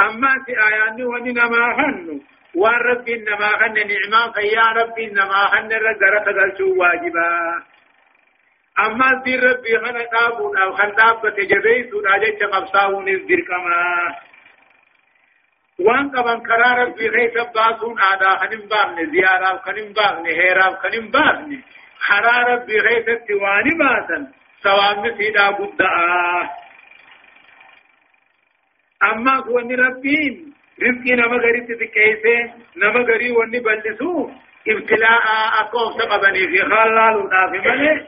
أما في آيان وني نما خن وان ربي نما خن نعما فيا ربي نما خن رجل تقلشو واجبا أما دي ربي خن تابون أو خن تابت جبيس راجة قبصاون الدير كما وان قبن كرا ربي خيس باسون آدا خنم باغن زيارة خنم باغن هيرا خنم باغن خرا ربي خيس تواني باسن سوام سيدا بدعا أما كوني ربين رزقي نما غري تتكيسه نما غري وني بلسو ابتلاء أقوف تقبني في خلال ونافي ملي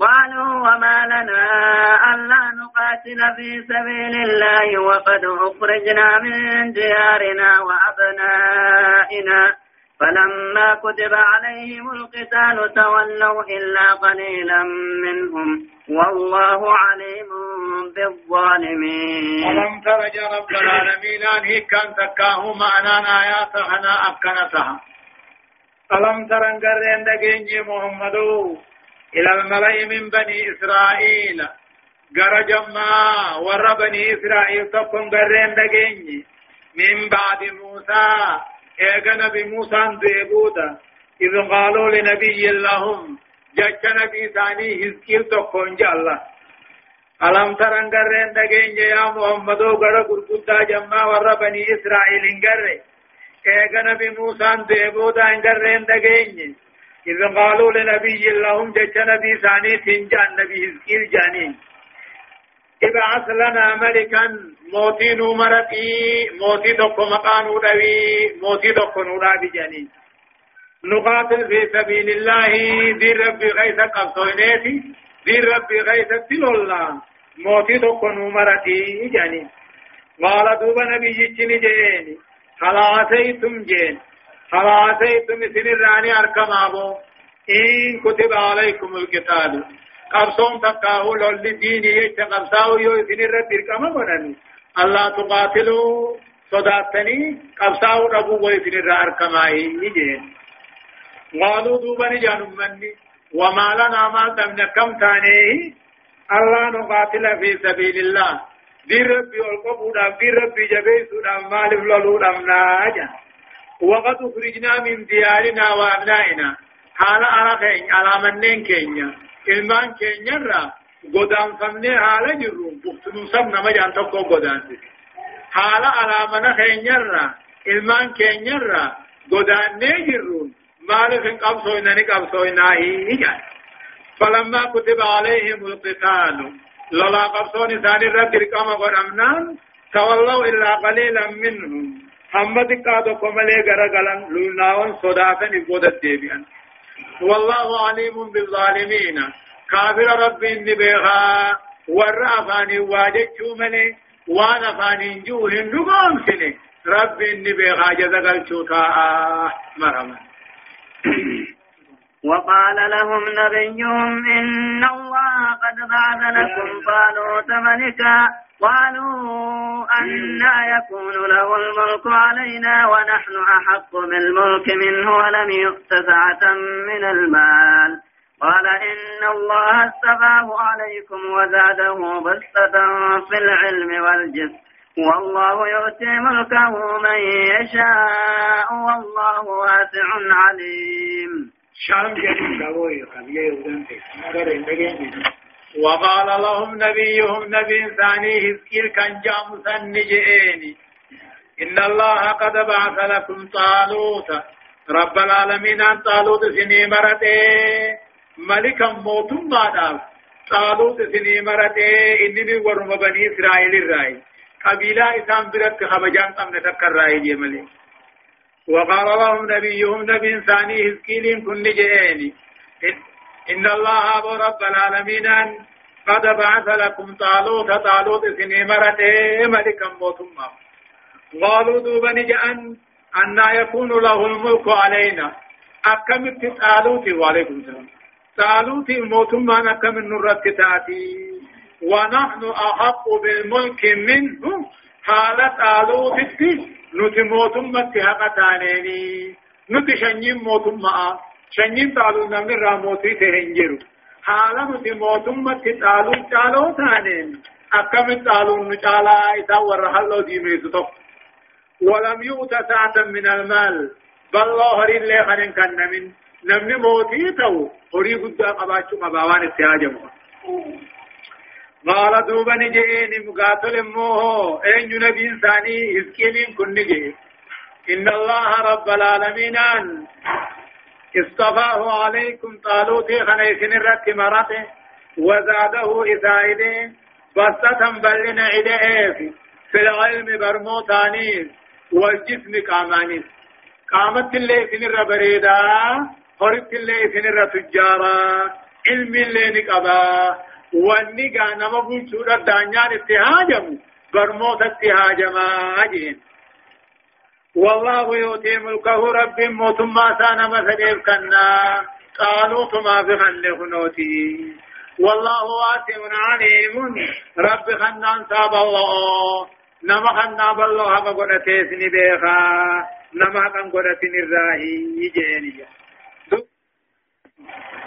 قالوا وما لنا ألا نقاتل في سبيل الله وقد أخرجنا من ديارنا وأبنائنا. فلما كتب عليهم القتال تولوا إلا قليلا منهم. والله عليم بالظالمين. ألم تر يا رب العالمين أن هي كان تكاه معنا آيات هنا أكنتها ألم تر أن قرين دقينجي محمدو. إلى الملأ من بني إسرائيل. قر جمع ور بني إسرائيل تكون قرين دقينجي من بعد موسى إيقا نبي موسى ديبودا. إذ قالوا لنبي لهم جج نبي ثاني هزكيل تكون جالله ألم ترن قرين دقين يا محمد؟ قرى قرقودا جمع ور بني إسرائيل قرى إيقا نبي موسى ديبودا قرين دقين إذ قالوا لنبي لهم جج نبي ثاني تنجان نبي هزكيل جانين. ابعث لنا ملكا موتي نمرتي موتي دكو مقانو دوي موتي دكو نورابي جانين. نقاتل في سبيل الله دي ربي غيث قبصينيتي دي ربي غيث تلولا موتي دكو نمرتي جانين. قال دوب نبي جيني جيني خلاصيتم جين خلاصيتم سنراني أركم أبو. إن كتب عليكم القتال. قبصون تقاهو لولي ديني يجت قبصاو يو إذن الرب إرقام قنني الله تقاتلوا صداتني قبصاو ربو وإذن الرب أركمائي يجين قالوا دوبني جانم مني وما لنا ما تمن كم تاني الله نقاتل في سبيل الله دي ربي والقبودا دي ربي جبيسودا مالف لولودا مناجا وقد أخرجنا من ديارنا وأبنائنا حالا أرخين على منين كينيا ilmaan keenyarra godaanfamnee haala jirru buftunu sab nama jaan tokko godaansi haala alaamana keenyarra ilmaan keenyarra godaannee jirru maaliif hin qabsooynani qabsooynaahi jaan فلما كتب عليهم القتال لولا قبصون ثاني رد رقم قدمنان تولوا إلا قليلا منهم هم دقاتو كمالي غرغلن لوناون صداتن إبودت ديبيان والله عليم بالظالمين كافر رب إني بيغا ور أفاني واججو ملي وان أفاني جوهن نقوم سني رب إني بيغا جزقل شوتا مرحبا وقال لهم نبيهم إن الله قد بعث لكم طالوت ملكا قالوا أنا يكون له الملك علينا ونحن أحق بالملك منه ولم يؤت سعة من المال. قال إن الله استفاه عليكم وزاده بسطة في العلم والجسم. والله يؤتي ملكه من يشاء والله واسع عليم. شام ودن وقال لهم نبيهم نبي ثاني هزكير كان جامسا نجئيني إن الله قد بعث لكم طالوت. رب العالمين أن طالوت سني مرته ملكا موتم بعد طالوت سني مرته إنني ورم بني إسرائيل الرأي. قبيلة إسام برك خبجان قمنا تكر رأي ملك وقال لهم نبيهم نبي ثاني هزكيل كن جئيني. إن الله أبو رب العالمين قد بعث لكم طالوت طالوت سنيمرته ملكا موتما. قالوا دوبا نجأن أن يكون له الملك علينا. أكملت طالوت وعليكم السلام. طالوت موتما أكمل نرد تاتي ونحن أحق بالملك منه. حالة طالوت nuti mootummatti haqa taaneeni nuti shanyiin ta'e hin jiru haala nuti mootummatti xaaluun caaloo taaneen akkamitti xaaluun nu caalaa isaan warra halloo diimeessu tokko ولم يؤت سعة من المال بل الله هرين لي خنين كان نمن نمني موتي تو هري قد قباتشو قباوان اتهاجمه قال دوبا نجئين مقاتل موه اين نبي انساني اسكيلين كن نجئ إن الله رب العالمين اصطفاه عليكم طالوت خنيسن الرت مرته وزاده إسائده بسطة بلنا إليه في العلم برموتانيس والجسم كامانيس قامت اللي سنر بريدا خربت اللي سنر تجارا علم اللي نقبا. bulchuudha daanyaan itti haajamu barmoota itti haajamaa jeen والله يؤتي ملكه رب موتما سانا مسجد كنا. قالوا ما في خلق نوتي والله واسع عليم. رب خنان ساب الله. نما خنا بالله قدتي سني بيخا. نما كان قدتي الراهي يجيني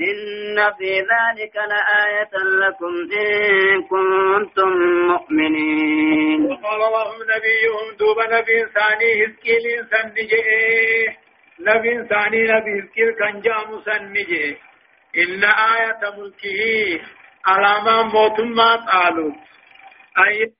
إن في ذلك لآية لكم إن كنتم مؤمنين. وقال لهم نبيهم دوب نبي ثاني هزكيل سنجي نبي ثاني نبي هزكيل كان جام سنجي إن آية ملكه على ما موتما قالوا. أي